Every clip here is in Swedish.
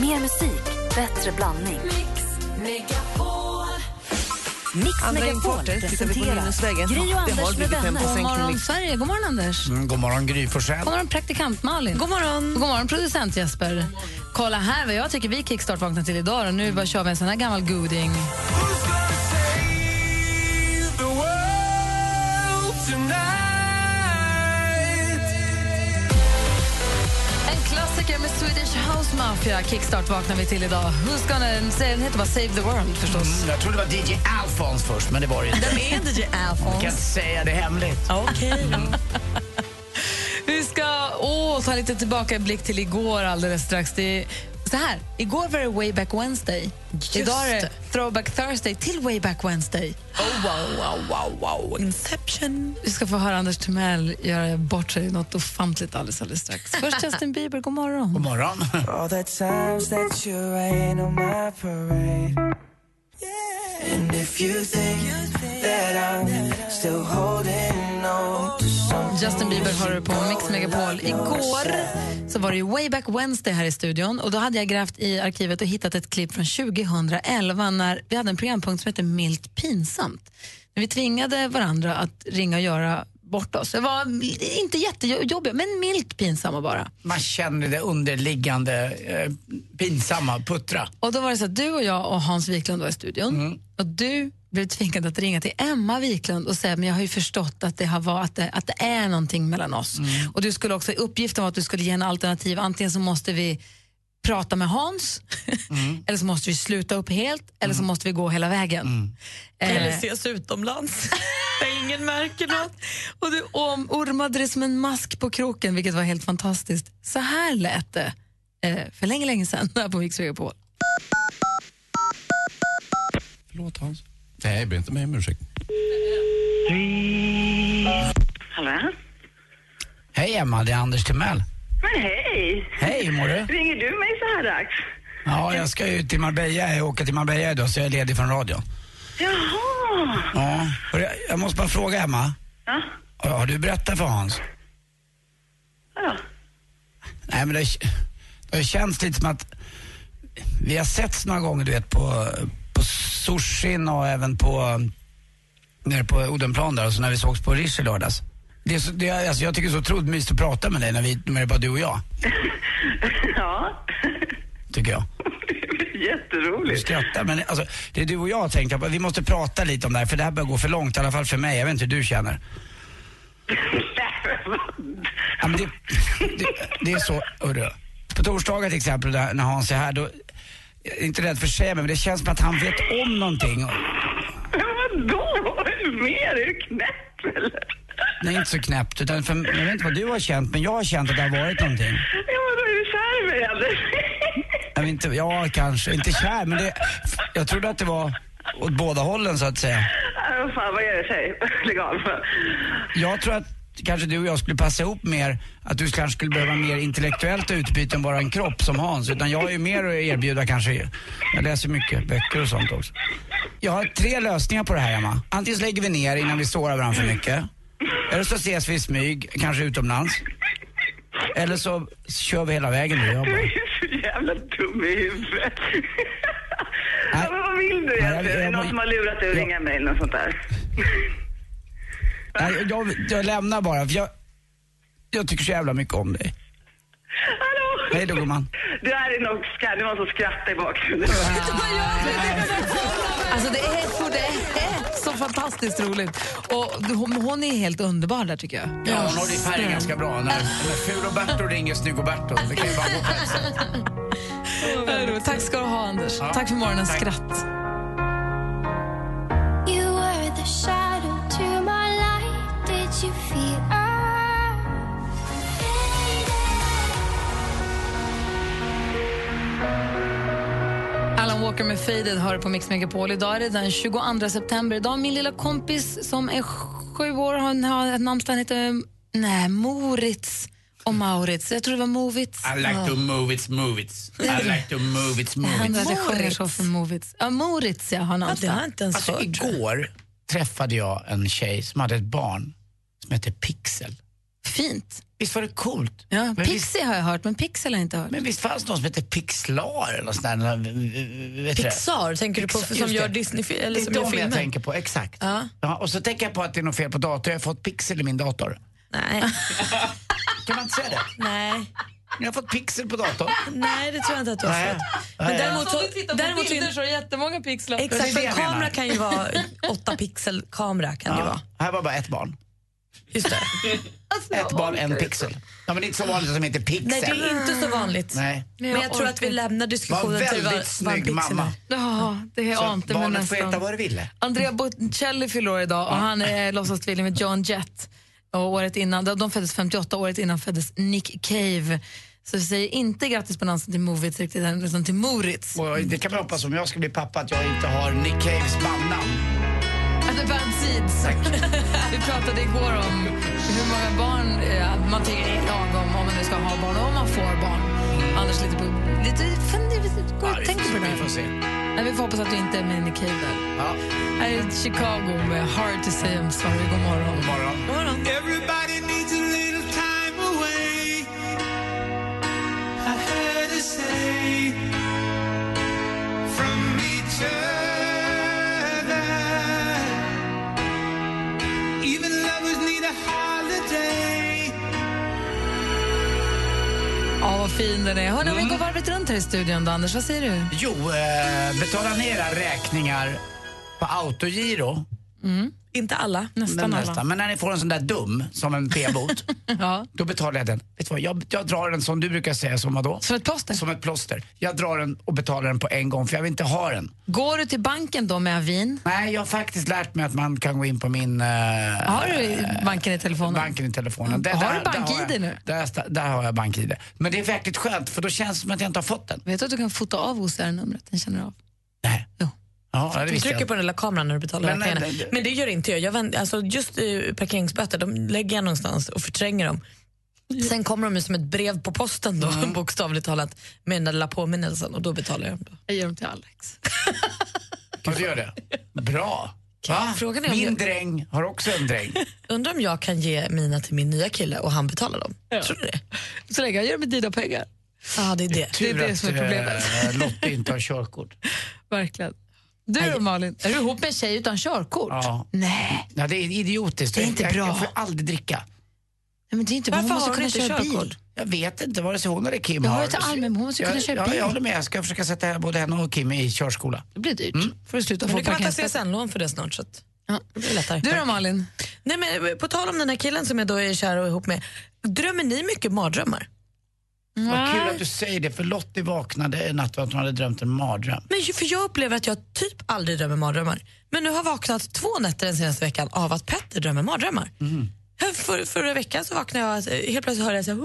Mer musik, bättre blandning. Mix Andra Megapol tittar vi på presenterar. Gry och Anders med vänner. God morgon. Sverige. God morgon, Anders. Mm, god morgon, Gry Forssell. God morgon, praktikant Malin. God morgon. God morgon, producent Jesper. Kolla här vad jag tycker vi kickstart vaknar till idag. Och nu bara kör vi en sån här gammal goding. Klassiker med Swedish House Mafia. Kickstart vaknar vi till idag. Who's gonna... Den heter bara Save the World förstås. Mm, jag trodde det var DJ Alphons först, men det var det inte. Vem är DJ Jag kan inte säga det hemligt. Okej. Vi ska åh, ta lite tillbaka-blick till igår alldeles strax. Det är, så här, igår var det Way Back Wednesday. Idag är det. Throwback Thursday till Way Back Wednesday. Oh, wow, wow, wow, wow. Inception. Vi ska få höra Anders Timell göra bort sig något ofantligt alldeles, alldeles strax. Först Justin Bieber, god morgon. God morgon. All the times that you rain on my parade. And if you think that I'm still holding on Justin Bieber hör du på Mix Megapol. Igår så var det ju Way Back Wednesday här i studion och då hade jag grävt i arkivet och hittat ett klipp från 2011 när vi hade en programpunkt som hette Milt pinsamt. När vi tvingade varandra att ringa och göra bort oss. Det var inte jättejobbigt, men milt pinsamma bara. Man känner det underliggande eh, pinsamma, puttra. Och då var det så att du och jag och Hans Wiklund var i studion och du blev tvingad att ringa till Emma Wiklund och säga men jag har ju förstått att det, har varit, att det, att det är någonting mellan oss. Och du skulle också, uppgiften var att du skulle ge en alternativ. Antingen så måste vi prata med Hans eller så måste vi sluta upp helt eller så måste vi gå hela vägen. Eh, Eller ses utomlands. Där ingen märker något. och du om, ormade det som en mask på kroken vilket var helt fantastiskt. Så här lät det eh, för länge, länge sedan här på Mix Megapol. Förlåt Hans. Nej, ber inte mig om ursäkt. Hallå? Hej Emma, det är Anders Timell. Men hej! Hej, hur mår du? Ringer du mig så här dags? Ja, jag ska ju till Marbella, jag åker till Marbella idag så jag är ledig från radion. Jaha! Ja, jag, jag måste bara fråga Emma. Ja? Har du berättat för Hans? Ja. Nej men det, det känns lite som att vi har setts några gånger du vet på, på Sushin och även på nere på Odenplan där och så när vi sågs på Rish i lördags. Det är så, det är, alltså jag tycker det är så otroligt mysigt att prata med dig när, vi, när det är bara du och jag, ja. tycker jag. Du Jätteroligt. skrattar men alltså, det är du och jag tänkte på. Vi måste prata lite om det här för det här börjar gå för långt, i alla fall för mig. Jag vet inte hur du känner. Ja, men det, det, det är så, hörru. På torsdagar till exempel när Hans är här, då, jag är inte rädd för att säga men det känns som att han vet om någonting. Men vadå? Är du mer? Är du knäpp eller? Nej, inte så knäppt, utan för, jag vet inte vad du har känt, men jag har känt att det har varit någonting. Ja, men då är du kär i mig eller? Jag vet inte, ja, kanske, inte kär, men det, jag trodde att det var åt båda hållen så att säga. Vad fan, vad är det? Säg. Lägg av. Jag tror att kanske du och jag skulle passa ihop mer, att du kanske skulle behöva mer intellektuellt utbyte än bara en kropp som Hans. Utan jag har ju mer att erbjuda kanske. Jag läser mycket böcker och sånt också. Jag har tre lösningar på det här Emma. Antingen så lägger vi ner innan vi sårar varandra för mycket. Eller så ses vi i smyg, kanske utomlands. Eller så kör vi hela vägen du och jag Du bara. är så jävla dum i huvudet. Nej. Vad vill du egentligen? Är det någon som har lurat dig att ringa mig eller något sånt där? Nej, jag, jag lämnar bara, för jag, jag tycker så jävla mycket om dig. Hallå? Hej då gumman. Det här är nog det var någon som skrattar i bakgrunden. Alltså det är, för det är så fantastiskt roligt. Och hon, hon är helt underbar där tycker jag. Ja, hon håller i färgen ganska bra. När, när Ful-Roberto ringer Snygg-Roberto. Det kan ju bara gå på ett sätt. Tack ska du ha Anders. Ja, Tack för morgonens tack. skratt. Alan Walker med Faded hör på Mix Megapol. Idag är det den 22 september. Idag min lilla kompis som är sju år har, ett namnsdag. Han heter nej, Moritz och Maurits. Jag tror det var Movits. I like to move it, move it. I like to move it, Jag move undrar it. att jag sjunger så för Movits. Ja, Moritz ja, har Ja, det namnsdag. har jag inte ens Alltså hört. igår träffade jag en tjej som hade ett barn som hette Pixel. Fint. Visst var det coolt? Ja, men, Pixie visst, har jag hört, men Pixel har jag inte hört. men visst fanns det någon som hette Pixlar eller något sånt där? Det? Pixar, tänker du på, Pixar, som gör det. Disney eller Det är som gör de jag filmer? tänker på, exakt. Ja. Ja, och så tänker jag på att det är något fel på datorn. Jag har fått pixel i min dator. Nej. Kan man inte säga det? Nej. Jag har fått pixel på datorn. Nej, det tror jag inte att du har Nej. fått. Men Nej. däremot så, däremot så, så är det jättemånga pixlar. exakt, det är för det en jag kamera kan ju vara 8 pixel kamera kan det vara. Ja, här var bara ett barn. Just det. Ett barn, en pixel. Ja, men det är inte så vanligt att de heter pixel. Nej, det är inte så vanligt. Nej. Men jag tror att vi lämnar Var diskussionen till vad, en pixel mamma. är. Ja, det Så ante mig barnet får äta nästan. vad det ville. Andrea Bocelli fyller år idag och han är låtsastvilling med John Jett. Och året innan, de föddes 58, året innan föddes Nick Cave. Så vi säger inte grattis på namnsdagen till Movits riktigt än, utan till Moritz. Och det kan man hoppas om jag ska bli pappa att jag inte har Nick Caves bandnamn. The Bad Seeds. vi pratade igår om hur många barn eh, man tycker är lagom om man nu ska ha barn och om man får barn. Anders lite, på, lite, lite går och tänker på det Vi får se. Nej, vi får hoppas att du inte är med i Nick Cave där. Här är Chicago med Hard to say I'm sorry. God morgon. God morgon. Everybody needs a little time away. I heard her say Ja, vad fin den är. Hörrni, om vi går varvet runt här i studion då, Anders, vad säger du? Jo, eh, betala ner räkningar på autogiro. Inte alla. Nästan alla. Nästan. Men när ni får en sån där dum, som en p-bot, Ja. då betalar jag den. Vet du vad, jag, jag drar den som du brukar säga, som vadå? Som ett plåster. Som ett plåster. Jag drar den och betalar den på en gång, för jag vill inte ha den. Går du till banken då med avin? Nej, jag har faktiskt lärt mig att man kan gå in på min... eh, Har du banken i telefonen? Banken i telefonen. Där, Har du BankID nu? Där, där har jag BankID. Men det är verkligt skönt, för då känns det som att jag inte har fått den. Vet du att du kan fota av OCR-numret? Den känner av. Nej. Jo. Ja, det Du trycker jag. på den lilla kameran när du betalar Men, räkningarna. nej, det- Men det gör inte jag. jag vänt, alltså just uh, parkeringsböter de lägger jag någonstans och förtränger dem. Sen kommer de som ett brev på posten då, Mm. bokstavligt talat, med den där lilla påminnelsen och då betalar jag. dem. Jag ger dem till Alex. Ja, du gör det? Bra. Va? Frågan är om Min jag- dräng har också en dräng. Undrar om jag kan ge mina till min nya kille och han betalar dem. Tror du det? Så länge jag gör det med dina pengar. Ja, det är det. Det är Tur det som är problemet. eh, Lotte inte har körkort. Verkligen. Du då Malin, är du ihop med en tjej utan körkort? Ja. Nej. Ja, det är idiotiskt. Det är inte jag, bra. Jag får aldrig dricka. Nej, men det är inte bra. Varför Hon måste har kunna hon inte köra körkort? bil. Jag vet inte vare sig hon eller Kim Jag har. har ju allmän, men hon måste ju jag, kunna köra ja, bil. Jag håller med. Jag ska försöka sätta både henne och Kim i körskola. Det blir dyrt. Mm. får du sluta Men du kan ta. CSN-lån för det snart. Så att Ja. det blir lättare. Du då Malin? Nej, men på tal om den här killen som jag då är kär och ihop med. Drömmer ni mycket mardrömmar? Vad kul att du säger det, för Lottie vaknade en natt och att hon hade drömt en mardröm. Men för jag upplever att jag typ aldrig drömmer mardrömmar. Men nu har jag vaknat två nätter den senaste veckan av att Petter drömmer mardrömmar. Mm. För, förra veckan så vaknade jag, eh, helt plötsligt hörde jag så här,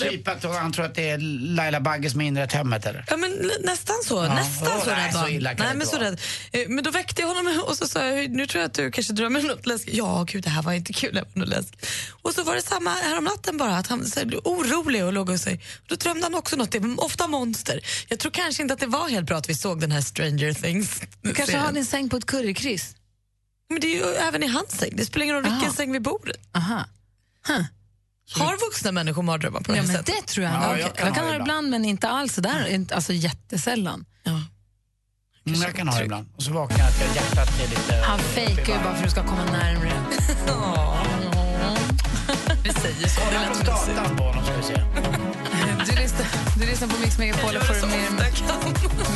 Typ att han tror att det är Laila Bagge som har inrett hemmet eller? Ja, men nästan så. Ja. nästan Åh, så nej, rädd så illa nej, men så rädd. Eh, Men då väckte jag honom och så sa jag, nu tror jag att du kanske drömmer något läskigt. Ja, gud det här var inte kul, det var något läskigt. Och så var det samma härom natten bara, att han så här, blev orolig och låg och sig. Då drömde han också något, det var ofta monster. Jag tror kanske inte att det var helt bra att vi såg den här Stranger Things. Du kanske har din säng på ett currykryss? Men det är ju även i hans säng, det spelar ingen roll vilken säng vi bor i. Aha. Har vuxna människor mardrömmar på det Ja, men sättet? det tror jag. Ja, nog. jag jag, kan kan ha ibland. ibland, men inte alls sådär. Inte- Alltså jättesällan. Ja. Mm, jag kan ha det ibland. Och så vaknar jag att hjärtat är lite... Han fejkar ju bara för att du ska komma närmre. Vi säger så. Det lät mysigt. prostatan på honom ska vi se. Du lyssnar, du lyssnar på Mix Megapol och får mer,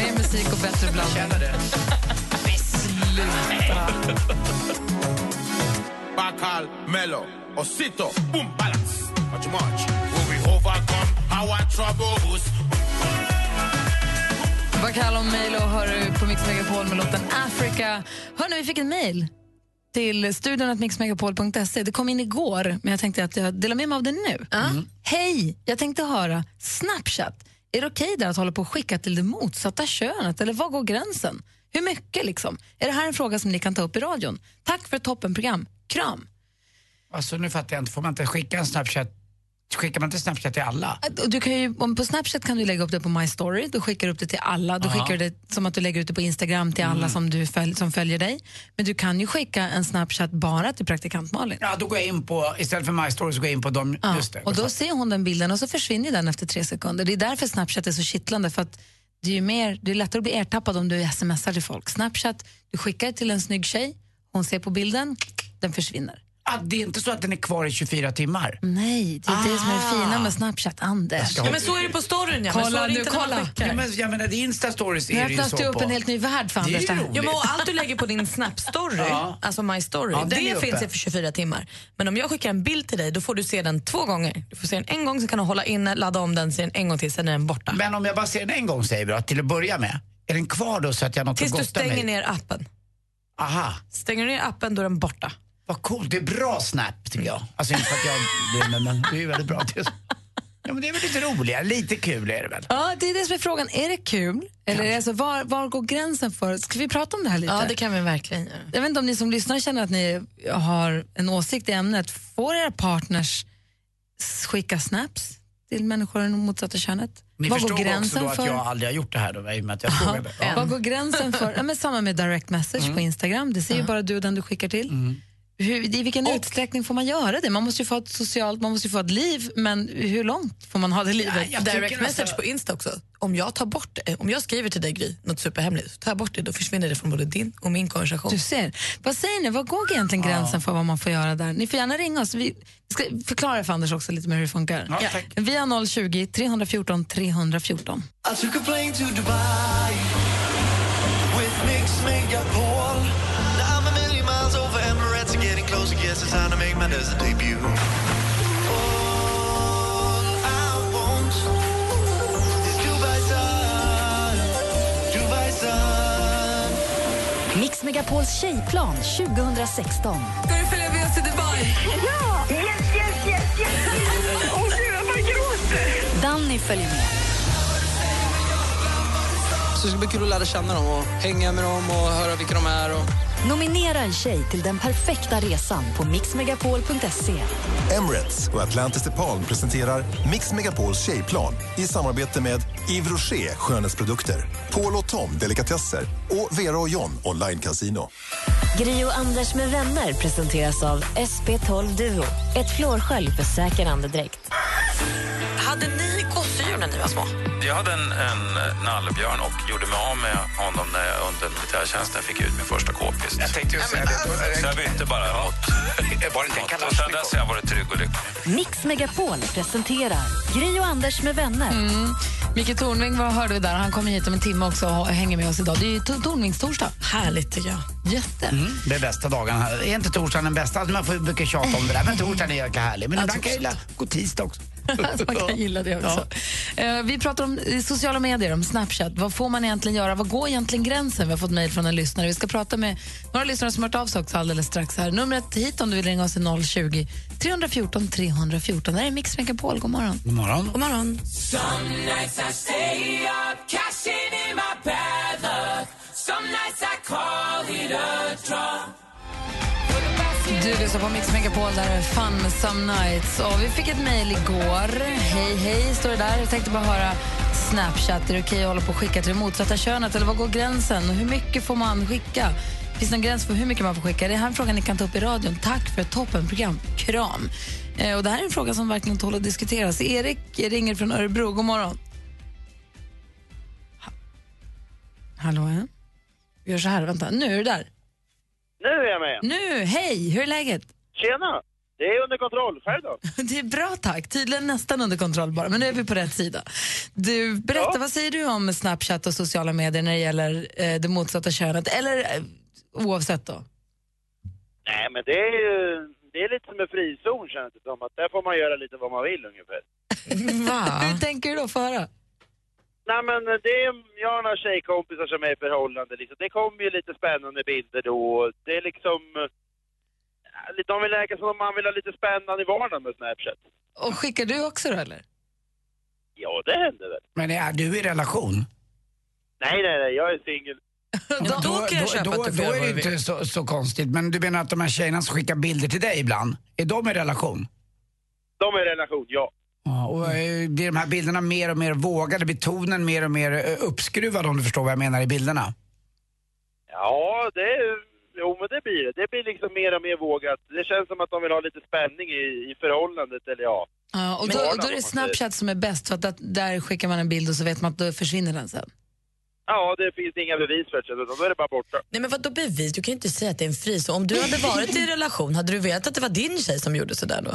mer musik och bättre blandning. Känner det. Bacal, Melo, Osito, boom, balance. Much, much. Will we overcome our troubles? Bakal och Milo hör du på Mix Megapol med låten Africa. Hörni, vi fick en mejl till studion mixmegapol.se. Det kom in igår, men jag tänkte att jag delar med mig av det nu. Hej! Jag tänkte höra, Snapchat, är det okej där att hålla på och skicka till det motsatta könet? Eller var går gränsen? Hur mycket liksom? Är det här en fråga som ni kan ta upp i radion? Tack för ett toppenprogram. Kram! Alltså nu fattar jag inte, får man inte skicka en Snapchat skickar man inte Snapchat till alla? Du kan ju, på Snapchat kan du lägga upp det på My Story, då skickar du upp det till alla. Då Aha. skickar du det som att du lägger ut det på Instagram till alla som, du följ, som följer dig. Men du kan ju skicka en Snapchat bara till praktikant Malin. Ja, då går jag in på, istället för My Story så går jag in på dem, Ja, det. och då ser hon den bilden och så försvinner den efter tre sekunder. Det är därför Snapchat är så kittlande. För att det, är mer, det är lättare att bli ertappad om du smsar till folk. Snapchat, du skickar till en snygg tjej, hon ser på bilden, den försvinner. Ah, det är inte så att den är kvar i 24 timmar? Nej, det är det som är det Ah. fina med Snapchat, Anders. Ja, men så är det på storyn, ja. men så Kolla är det kolla. Ja, men, jag menar, det Insta-stories är det ju så det upp på. en helt ny värld för Anders. Jo, men och allt du lägger på din Snap-story, Ja. alltså My Story, Ja, det finns i för 24 timmar. Men om jag skickar en bild till dig, då får du se den två gånger. Du får se den en gång, så kan du hålla inne, ladda om den, se den en gång till, sen är den borta. Men om jag bara ser den en gång säger då, till att börja med. Är den kvar då så att jag har något Tills att du gotta stänger mig? ner appen. Aha, Stänger du ner appen, då är den borta. Vad coolt. Det är bra Snap tycker jag. Alltså inte för att jag mig, men det är ju väldigt bra. Ja, men det är väl lite roligare, lite kul är det väl? Ja, det är det som är frågan. Är det kul? Eller är det alltså, var, var går gränsen för... Ska vi prata om det här lite? Ja, det kan vi verkligen göra. Jag vet inte om ni som lyssnar känner att ni har en åsikt i ämnet. Får era partners skicka snaps till människor i motsatta könet? Ni Vad går förstår också gränsen då att för? jag aldrig har gjort det här då, i och med att jag Ja, frågade. Ja. Vad går gränsen för? Ja, men samma med direct message Mm. på Instagram. Det ser ju bara du den du skickar till. Hur, I vilken utsträckning får man göra det? Man måste ju få ett socialt, man måste ju få ett liv, men hur långt får man ha det livet? jag Direct message alltså- på Insta också. Om jag tar bort det, om jag skriver till dig Gry, något superhemligt, tar jag bort det, då försvinner det från både din och min konversation. Du ser. Vad säger ni? Vad går egentligen gränsen för vad man får göra där? Ni får gärna ringa oss. Vi ska förklara för Anders också lite mer hur det funkar. Ja, tack. Vi har 020 314 314. I took a plane to Dubai with Mix Megapol. Make my desert debut. All I want is Dubai sun, Dubai sun. Mix Megapols tjejplan 2016. Ska du följa med oss till Dubai? Yes, yes, yes, yes! Åh gud, jag bara gråter! Danny följer med. Så det ska bli kul att lära känna dem och hänga med dem och höra vilka de är. Och... Nominera en tjej till den perfekta resan på mixmegapol.se. Emirates och Atlantis DePaul presenterar Mix Megapols tjejplan i samarbete med Yves Rocher skönhetsprodukter, Paul och Tom delikatesser och Vera och John online casino. Gri och Anders med vänner presenteras av SP12 Duo. Ett flårskölj för säker andedräkt. Hade ni gosedjur när ni var små? Jag hade en, en nallebjörn och gjorde mig av med honom när jag under militärtjänsten fick ut min första k-pist. Jag tänkte ju säga det. Så jag bytte bara mot... Var det inte och sen dess har jag varit trygg och lycklig. Mix Megapol presenterar Gri och Anders med vänner. Micke Tornving vad hörde vi där? Han kommer hit om en timme också och hänger med oss idag. Det är ju to- Tornvingstorsdag. Härligt tycker jag. Jätte. Mm, det är bästa dagen. Är inte torsdagen den bästa? Alltså, man får brukar tjata om det där, men torsdagen är ganska härlig. Men ibland kan jag gilla gå tisdag också. Alltså, man kan gilla det också. Eh, vi pratar om sociala medier, om Snapchat. Vad får man egentligen göra? Vad går egentligen gränsen? Vi har fått mejl från en lyssnare. Vi ska prata med några lyssnare som har hört av sig också alldeles strax. här. Numret hit om du vill ringa oss är 020 314 314. Det här är Mix Megapol. God morgon. God morgon. God morgon. Du lyssnar på Mix Megapol, där är Fun Some Nights. Och vi fick ett mejl igår. Hej, hej, står det där. Jag tänkte bara höra Snapchat. Är det okej att hålla på och skicka till det motsatta könet? Eller var går gränsen? Och hur mycket får man skicka? Finns det någon gräns för hur mycket man får skicka? Det här är en fråga ni kan ta upp i radion. Tack för ett toppenprogram. Kram. Eh, och det här är en fråga som verkligen tål att diskuteras. Erik ringer från Örebro. God morgon. Ha- Hallå, ja. Vi gör så här. Vänta, nu är du där. Nu är jag med. Nu, hej! Hur är läget? Tjena! Det är under kontroll. Själv då? Det är bra tack. Tydligen nästan under kontroll bara, men nu är vi på rätt sida. Du, berätta, vad säger du om Snapchat och sociala medier när det gäller eh, det motsatta könet? Eller eh, oavsett då? Nej, men det är ju... Det är lite som en frizon känns det som. Att där får man göra lite vad man vill ungefär. Hur tänker du då? Få höra. Nej men det är, jag har några tjejkompisar som är i förhållande liksom. Det kommer ju lite spännande bilder då. Det är liksom... eh, lite- De vill läka som om man vill ha lite spännande i vardagen med Snapchat. Och skickar du också då eller? Ja, det händer väl. Men är du i relation? Nej, nej, nej. Jag är singel. Då kan jag köpa då, att du då är det du inte så, så konstigt. Men du menar att de här tjejerna som skickar bilder till dig ibland, är de i relation? De är i relation, ja. Ja, och eh, blir de här bilderna mer och mer vågade? Blir tonen mer och mer eh, uppskruvad om du förstår vad jag menar i bilderna? Ja, det, jo, men det blir det. Det blir liksom mer och mer vågat. Det känns som att de vill ha lite spänning i, i förhållandet, eller ja. Ja, och då, Ja, då är det Snapchat som är bäst för att att där skickar man en bild och så vet man att då försvinner den sen. Ja, det finns inga bevis för det, då är det bara borta. Nej men vadå bevis? Du kan ju inte säga att det är en frizon. Om du hade varit i en relation, hade du vetat att det var din tjej som gjorde sådär då?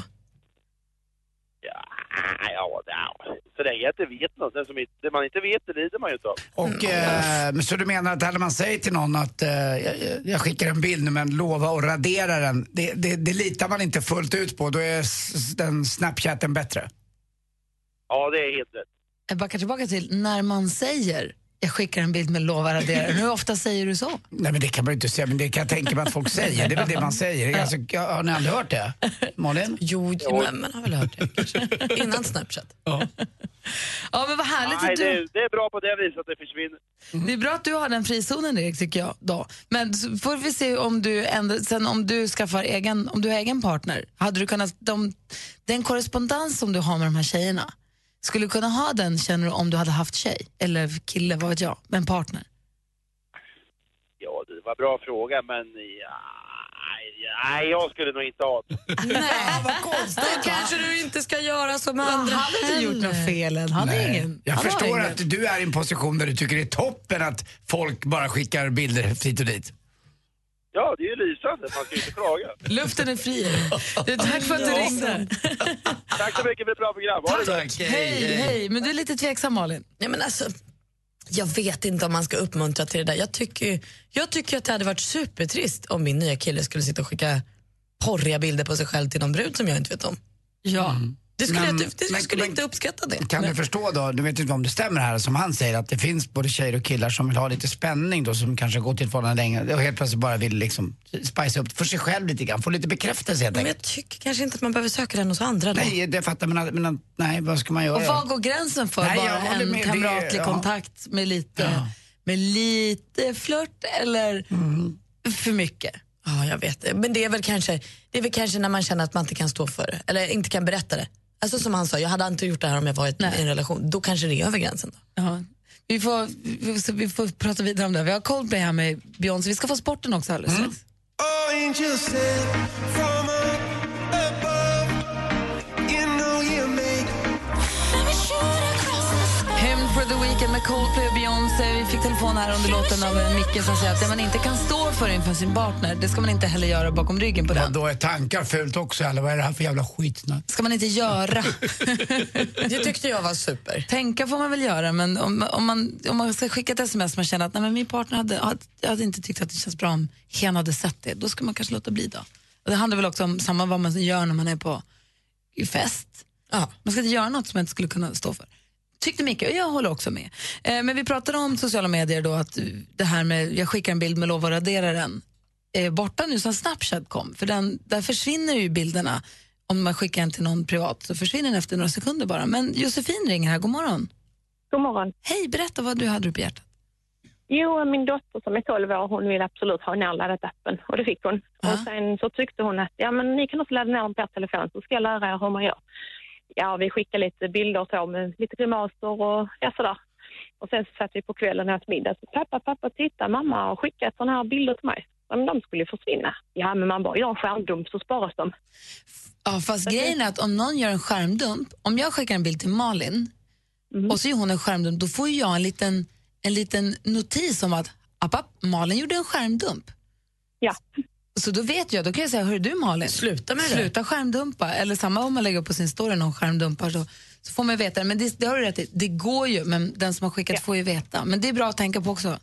Ah, Ja, ja. Så länge jag inte vet något. Den som inte, det man inte vet, det lider man ju inte av. Och, eh, men så du menar att när man säger till någon att eh, jag, jag skickar en bild nu men lova att radera den, det, det, det litar man inte fullt ut på. Då är den snapchatten bättre. Ja, det är helt rätt. Jag backar tillbaka till när man säger jag skickar en bild med lova radera. Hur ofta säger du så? Nej men det kan man ju inte säga, men det kan jag tänka mig att folk säger. Det är väl det man säger. Alltså, har ni aldrig hört det? Malin? Jo, men man har väl hört det kanske. Innan Snapchat. Ja men vad härligt Nej, att du... det, det är bra på det viset att det försvinner. Det är bra att du har den frizonen Erik tycker jag. Då. Men så får vi se om du, ändå, sen om du skaffar egen, om du har egen partner. Hade du kunnat, de, den korrespondens som du har med de här tjejerna, skulle du kunna ha den känner du om du hade haft tjej eller kille, vad vet jag, med en partner? Ja, det var en bra fråga, men ja, nej, nej, jag skulle nog inte ha det. Nej, vad konstigt. Då kanske du inte ska göra som andra Han har inte gjort något fel än. Han är ingen. Jag han har förstår ingen. att du är i en position där du tycker det är toppen att folk bara skickar bilder hit och dit. Ja, det är ju lysande. Man ska ju inte klaga. Luften är fri. Du, tack för att du ringde. Tack så mycket för ett bra program. Ha det gott. Hej, hej. Men du är lite tveksam Malin. Ja, men alltså, jag vet inte om man ska uppmuntra till det där. Jag tycker, jag tycker att det hade varit supertrist om min nya kille skulle sitta och skicka porriga bilder på sig själv till någon brud som jag inte vet om. Ja. Det skulle Men- jag, inte- det men- skulle men- inte uppskatta det. Kan du förstå då, du vet inte om det stämmer här, som han säger att det finns både tjejer och killar som vill ha lite spänning då, som kanske gått till ett förhållande länge och helt plötsligt bara vill liksom spice upp för sig själv lite grann, få lite bekräftelse helt Men enkelt. jag tycker kanske inte att man behöver söka den hos andra då. Nej, det fattar man, men, men nej, vad ska man göra? Och var går gränsen för Nej, bara en med. Det- kamratlig ja. kontakt med lite, med lite flört eller Mm. för mycket? Ja, jag vet det. Men det är, väl kanske, det är väl kanske när man känner att man inte kan stå för det, eller inte kan berätta det. Alltså som han sa, jag hade inte gjort det här om jag varit i en relation. Då kanske det är över gränsen. Då. Ja. Vi, får, vi, får, vi får prata vidare om det. Vi har Coldplay här med Beyoncé. Vi ska få sporten också alldeles strax. Coldplay och Beyoncé. Vi fick telefon här under låten av en Micke som säger att det man inte kan stå för inför sin partner, det ska man inte heller göra bakom ryggen på den. Då är tankar fult också eller vad är det här för jävla skitsnack? ska man inte göra. Det tyckte jag var super. Tänka får man väl göra, men om, om, man, om man ska skicka ett sms man känner att nej, men min partner hade, hade, jag hade inte tyckt att det känns bra om hen hade sett det, då ska man kanske låta bli då. Och det handlar väl också om samma vad man gör när man är på fest. Ja. Man ska inte göra något som man inte skulle kunna stå för. Tyckte Micke, och jag håller också med. Eh, men vi pratade om sociala medier då, att eh, det här med jag skickar en bild med lov att radera den är borta nu sen Snapchat kom. För den, där försvinner ju bilderna. Om man skickar en till någon privat så försvinner den efter några sekunder bara. Men Josefin ringer här, god morgon. God morgon. Hej, berätta vad du hade på hjärtat. Jo, min dotter som är 12 år, hon vill absolut ha nerladdat appen och det fick hon. Och sen så tyckte hon att ja, men ni kan också ladda ner den på er telefon så ska jag lära er hur man gör. Ja, vi skickade lite bilder så med lite grimaser och ja, sådär. Och sen så satt vi på kvällen och åt middag. Så, pappa, pappa, titta, mamma har skickat sådana här bilder till mig. Ja, men de skulle ju försvinna. Ja, men man bara gör en skärmdump så sparas de. Ja, fast grejen är att om någon gör en skärmdump, om jag skickar en bild till Malin och så gör hon en skärmdump, då får jag en liten, en liten notis om att app, app, Malin gjorde en skärmdump. Ja. Så då vet jag, då kan jag säga, hör du Malin, sluta med det. Sluta skärmdumpa. Eller samma om man lägger upp på sin story någon skärmdumpar så, så får man veta det. Men det, det har du rätt i, det går ju, men den som har skickat får ju veta. Men det är bra att tänka på också.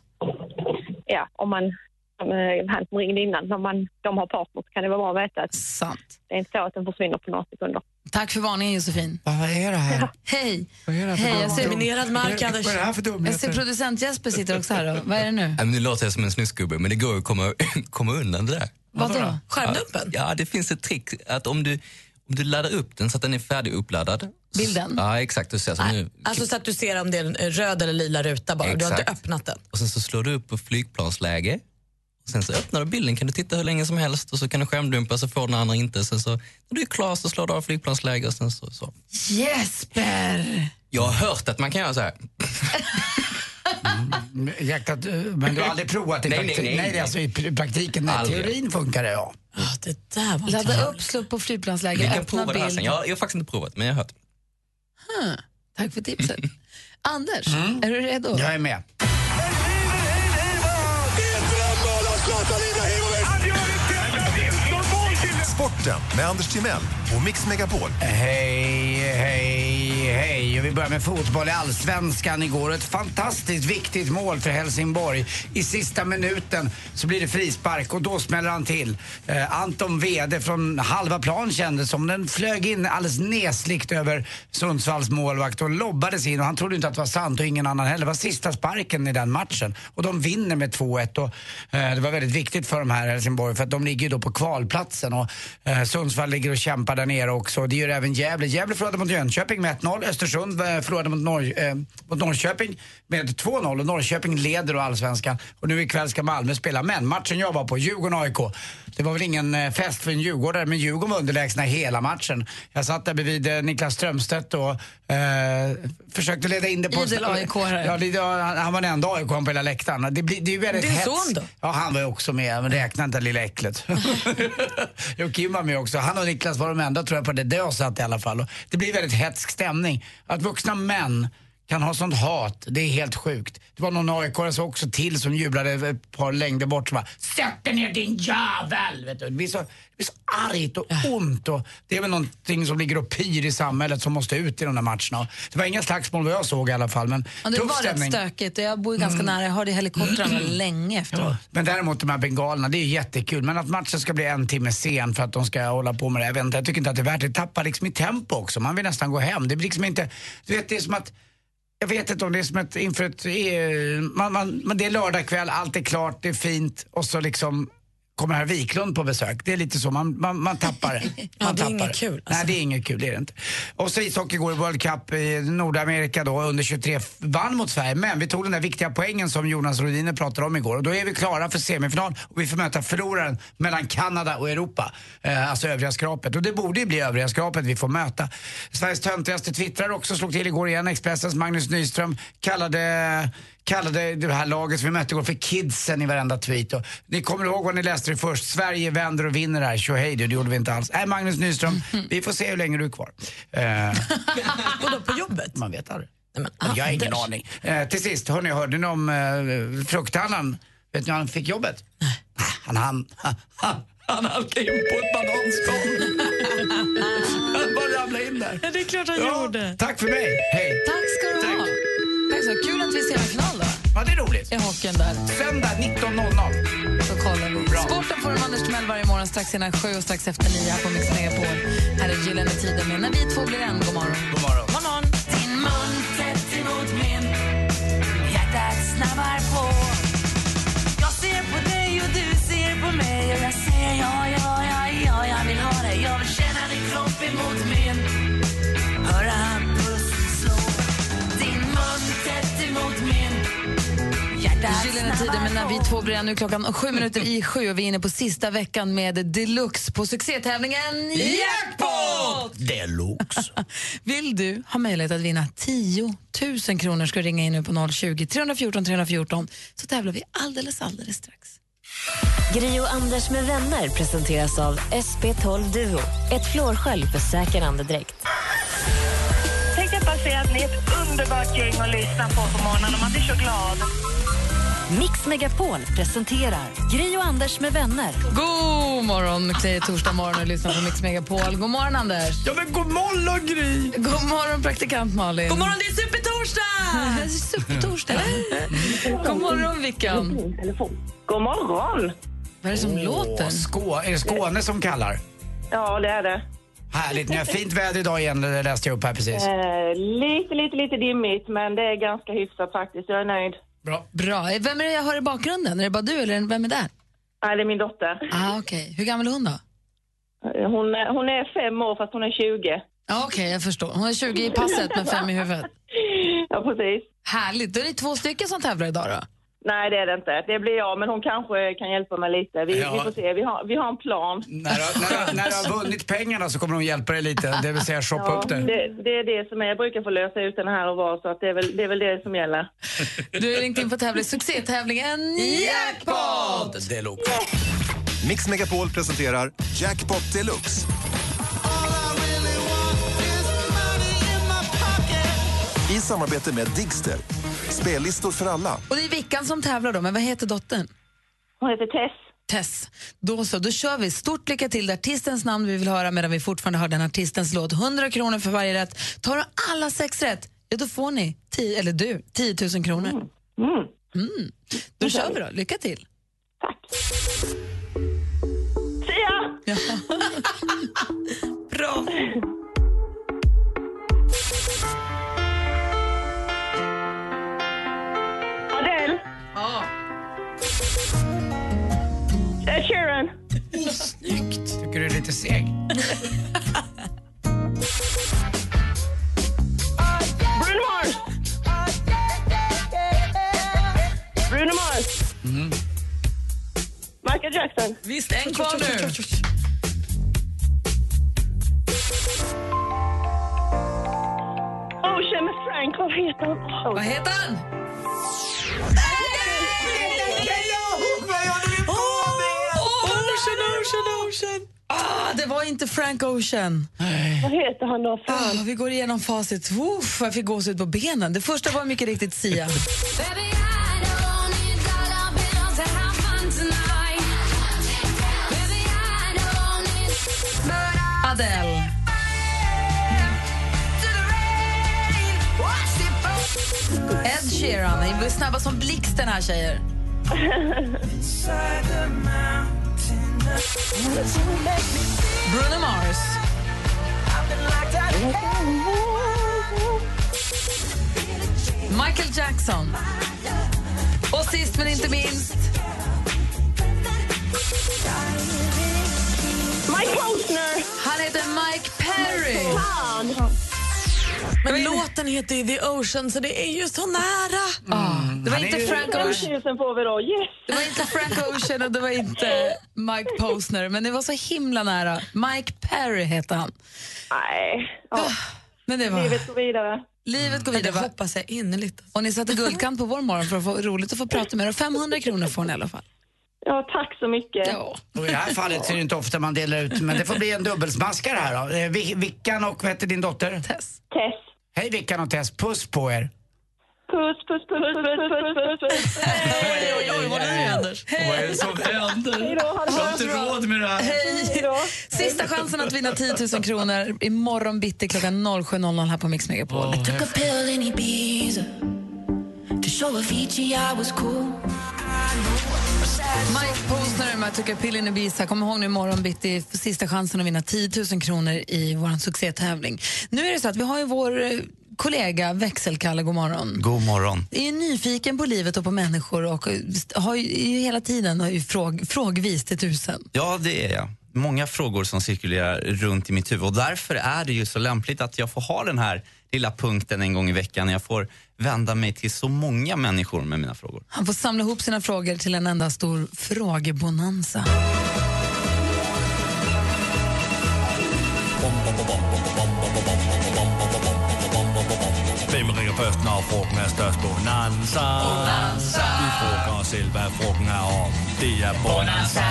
Ja, om man, eh, han som ringde innan, om man, de har partner så kan det vara bra att veta att Sant. det är inte så att den försvinner på några sekunder. Tack för varningen Josefin. Vad är det här? Hej! Vad är det Hej, jag ser, Minerad mark, Anders. Vad är det här för jag ser dumheter? producent Jesper sitter också här. Då. Vad är det nu? Ja, nu låter jag som en snusgubbe, men det går att komma, komma undan det där. Vadå? Skärmdumpen? Ja, det finns ett trick att om du, om du laddar upp den så att den är färdiguppladdad. Bilden? Ja, exakt. Du ser, så nu, Alltså så att du ser om det är en röd eller lila ruta bara. Du har inte Exakt. öppnat den. och sen så slår du upp på flygplansläge Och sen så öppnar du bilden, kan du titta hur länge som helst och så kan du skärmdumpa så får den andra inte. Sen så, när du är klar så slår du av flygplansläge och sen så, så. Jesper! Jag har hört att man kan göra så här. Hjärtat, eh, men du har aldrig provat i Nej, nej, praktiken? nej, Nej, alltså i pr- praktiken. Nej, Aldrig. teorin funkar det, ja. det där var Ladda upp, slå på flygplansläge, öppna här bild. Jag, jag har faktiskt inte provat, men jag har hört. Huh. Tack för tipset. Anders, är du redo? Jag är med. Sporten med Anders Timell och Mix Megapol. Hej, hej, hej. Och vi börjar med fotboll i Allsvenskan igår. Ett fantastiskt viktigt mål för Helsingborg. I sista minuten så blir det frispark och då smäller han till. Eh, Anton Wede från halva plan kändes som den flög in alldeles nesligt över Sundsvalls målvakt och lobbades in och han trodde inte att det var sant och ingen annan heller. Det var sista sparken i den matchen och de vinner med 2-1 och eh, det var väldigt viktigt för de här Helsingborg för att de ligger ju då på kvalplatsen och eh, Sundsvall ligger och kämpar där nere också. Det gör även Gävle. Gävle förlorade mot Jönköping med 1-0. Östersund eh, förlorade mot, Norr, eh, mot Norrköping med 2-0 och Norrköping leder då allsvenskan. Och nu ikväll ska Malmö spela. Men matchen jag var på, Djurgården-AIK, det var väl ingen eh, fest för en djurgårdare men Djurgården var underlägsna hela matchen. Jag satt där bredvid eh, Niklas Strömstedt och eh, försökte leda in det på... Idel AIK-are. Ja, det, han, var den enda AIK på hela läktaren. Det, blir, det är ju väldigt Din son då? Ja, han var ju också med. Men räkna inte lilla äcklet. jo, Kim var med också. Han och Niklas var de enda tror jag på det där jag satt i alla fall. Och det blir väldigt hetsk stämning. Att vuxna män kan ha sånt hat, det är helt sjukt. Det var någon aik också till som jublade ett par längder bort som bara Sätt dig ner din jävel! Vet du. Det, blir så, det blir så argt och ont och det är väl någonting som ligger och pyr i samhället som måste ut i de där matcherna. Det var inga slagsmål vad jag såg i alla fall men Ja, det var rätt stämning. stökigt och jag bor ju ganska nära. Jag hörde helikoptrarna länge efteråt. Men däremot de här bengalerna, det är jättekul. Men att matchen ska bli en timme sen för att de ska hålla på med det. Jag, vet inte, jag tycker inte att det är värt det. Det tappar liksom i tempo också. Man vill nästan gå hem. Det blir liksom inte... Du vet, det är som att... Jag vet inte om det är som ett inför ett... Eh, man, man, men det är lördagkväll, allt är klart, det är fint och så liksom kommer herr Wiklund på besök. Det är lite så, man, man, man tappar det. Man Ja, det är tappar inget kul, alltså. Nej, det är inget kul, det är det inte. Och så ishockey går i World Cup i Nordamerika då, under 23, vann mot Sverige. Men vi tog den där viktiga poängen som Jonas Rhodiner pratade om igår. Och då är vi klara för semifinal och vi får möta förloraren mellan Kanada och Europa. Eh, alltså övriga skrapet. Och det borde ju bli övriga skrapet vi får möta. Sveriges töntigaste twittrare också slog till igår igen. Expressens Magnus Nyström kallade kallade det här laget som vi mötte igår för kidsen i varenda tweet. Och ni kommer ihåg vad ni läste det först. Sverige vänder och vinner här. Tjohej det gjorde vi inte alls. Nej, Magnus Nyström, vi får se hur länge du är kvar. Eh, Vadå, på jobbet? man vet aldrig. Nej, men, jag har ingen aning. Eh, till sist, hörni, hörde ni om eh, frukthandlaren? Vet ni hur han fick jobbet? Nej. Han hann. Han, han halkade in på ett bananskal. han bara ramlade in där. Ja, det är klart han Ja, gjorde. Tack för mig. Hej. Tack ska du ha. Så. Kul att vi ser en final då. Ja, det är roligt. I hockeyn där. Söndag 19.00. Så kollar vi. Bra. Sporten får en Anders Timell varje morgon strax innan sju och strax efter nio här på Mix Megapol. Här är Gyllene Tider med När vi två blir en. God morgon. God morgon. God morgon. Din mun tätt emot min Hjärtat snabbar Gyllene Tider med När vi två blir. Nu klockan sju minuter i sju och vi är inne på sista veckan med Deluxe på succétävlingen Jackpot! Deluxe. Vill du ha möjlighet att vinna 10 000 kronor ska du ringa in nu på 020 314 314 så tävlar vi alldeles, alldeles strax. Gri och Anders med vänner presenteras av SP12 Duo. Ett flårskölj för säker andedräkt. Tänkte jag bara säga att ni är ett underbart gäng att lyssna på på morgonen och man blir så glad. Mix Megapol presenterar Gri och Anders med vänner. God morgon! Det är torsdag morgon och lyssnar på Mix Megapol. God morgon, Anders. Ja, men god morgon, Gry! God morgon, praktikant Malin. God morgon, det är supertorsdag! Supertorsdag. God morgon, Vickan. God morgon! Vad är det som låter? Skå, är det Skåne som kallar? Ja, det är det. Härligt, ni har fint väder idag igen, det läste jag upp här precis. Eh, lite, lite, lite dimmigt, men det är ganska hyfsat faktiskt. Jag är nöjd. Bra. Bra. Vem är det jag hör i bakgrunden? Är det bara du eller vem är där? Nej, det är min dotter. Ah, okej. Hur gammal är hon då? Hon, är- hon är fem år, fast hon är 20. Ah, okej, jag förstår. Hon är 20 i passet men fem i huvudet. Ja, precis. Härligt. Då är ni två stycken som tävlar idag då? Nej, det är det inte. Det blir jag, men hon kanske kan hjälpa mig lite. Vi, Ja. vi får se. Vi har, vi har en plan. När du, när, när du har vunnit pengarna så kommer hon hjälpa dig lite, det vill säga shoppa Ja, upp det. det, det är det som är. Jag brukar få lösa ut den här och var, så att det, är väl, det är väl det som gäller. Du har ringt in tävla i succétävlingen Jackpot! Deluxe. Mix Megapol presenterar Jackpot Deluxe. I samarbete med Digster. Spellistor för alla. Och det är Vickan som tävlar då, men vad heter dottern? Hon heter Tess. Tess. Då så, då kör vi. Stort lycka till. Det artistens namn vi vill höra medan vi fortfarande hör den artistens låt. 100 kronor för varje rätt. Tar du alla sex rätt, ja då får ni, 10, eller du, 10 000 kronor. Mm. Då kör vi då. Lycka till. Sia! Ja. Tycker du är lite seg? Bruno Mars. Bruno Mars. Michael Jackson. Visst, en kvar nu. Ocean med Frank. Vad heter han? Oh. Vad heter han? Ocean, ocean, ocean. Ah, det var inte Frank Ocean. Vad heter han då? Fan. Ah, vi går igenom facit. Uff, jag fick gåshud på benen. Det första var mycket riktigt Sia. Adele. Ed Sheeran. Ni är snabba som blixten här, tjejer. Bruno Mars. Michael Jackson. Och sist men inte minst... Mike Posner. Han heter Mike Perry. Men låten heter ju The Ocean, så det är ju så nära. Ah, det var Han är inte ju- Frank 5 Ocean. 000 får vi då. Yes. Det var inte Frank Ocean och det var inte Mike Posner, men det var så himla nära. Mike Perry heter han. Nej. Ja. Men det var... Livet går vidare. Livet går Det vidare. va? hoppas jag innerligt. Och ni satte guldkant på vår morgon för att få roligt att få prata med er. Och 500 kronor får ni i alla fall. Ja, tack så mycket. Ja. Och I det här fallet så är det inte ofta man delar ut, men det får bli en dubbelsmaskare här då. Eh, Vi- Vickan och vad heter din dotter? Tess. Tess. Hej Vickan och Tess, puss på er. Puss, puss, puss, puss, puss, puss, puss, puss. Oj, oj, oj, vad är det Anders? Vad är det som händer? Då, ha det Jag har inte råd med det här. Hej då. Sista chansen att vinna 10 000 kronor imorgon bitti klockan 07.00 här på Mix Megapol. Took a pill in Ibiza to show Avicii I was cool. Mike Posner med Tuka Pillin i Ibiza. Kom ihåg nu imorgon bitti sista chansen att vinna 10 000 kronor i vår succétävling. Nu är det så att vi har ju vår eh, kollega Växelkalle, god morgon. God morgon. är nyfiken på livet och på människor och eh, har ju hela tiden har ju fråg, frågvis till tusen. Ja, det är jag. Många frågor som cirkulerar runt i mitt huvud och därför är det ju så lämpligt att jag får ha den här lilla punkten en gång i veckan när jag får vända mig till så många människor med mina frågor. Han får samla ihop sina frågor till en enda stor frågebonanza. Hvem ringer først, når frugten er størst? Bonanza. Bonanza. Vi frågar os selv, hvad frugten er om. Det er Bonanza.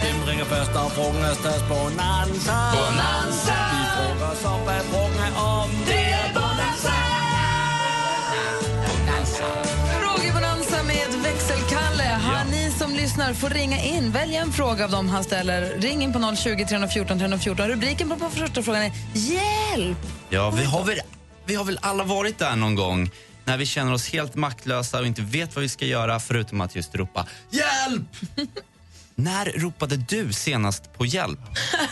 Hvem ringer først, når frugten er størst? Bonanza. Bonanza. Vi frågar os om, hvad frugten er om. Det lyssnar får ringa in. Välj en fråga av dem han ställer. Ring in på 020 314 314. Rubriken på, på första frågan är Hjälp! Ja, vi har, väl, vi har väl alla varit där någon gång när vi känner oss helt maktlösa och inte vet vad vi ska göra förutom att just ropa hjälp! när ropade du senast på hjälp?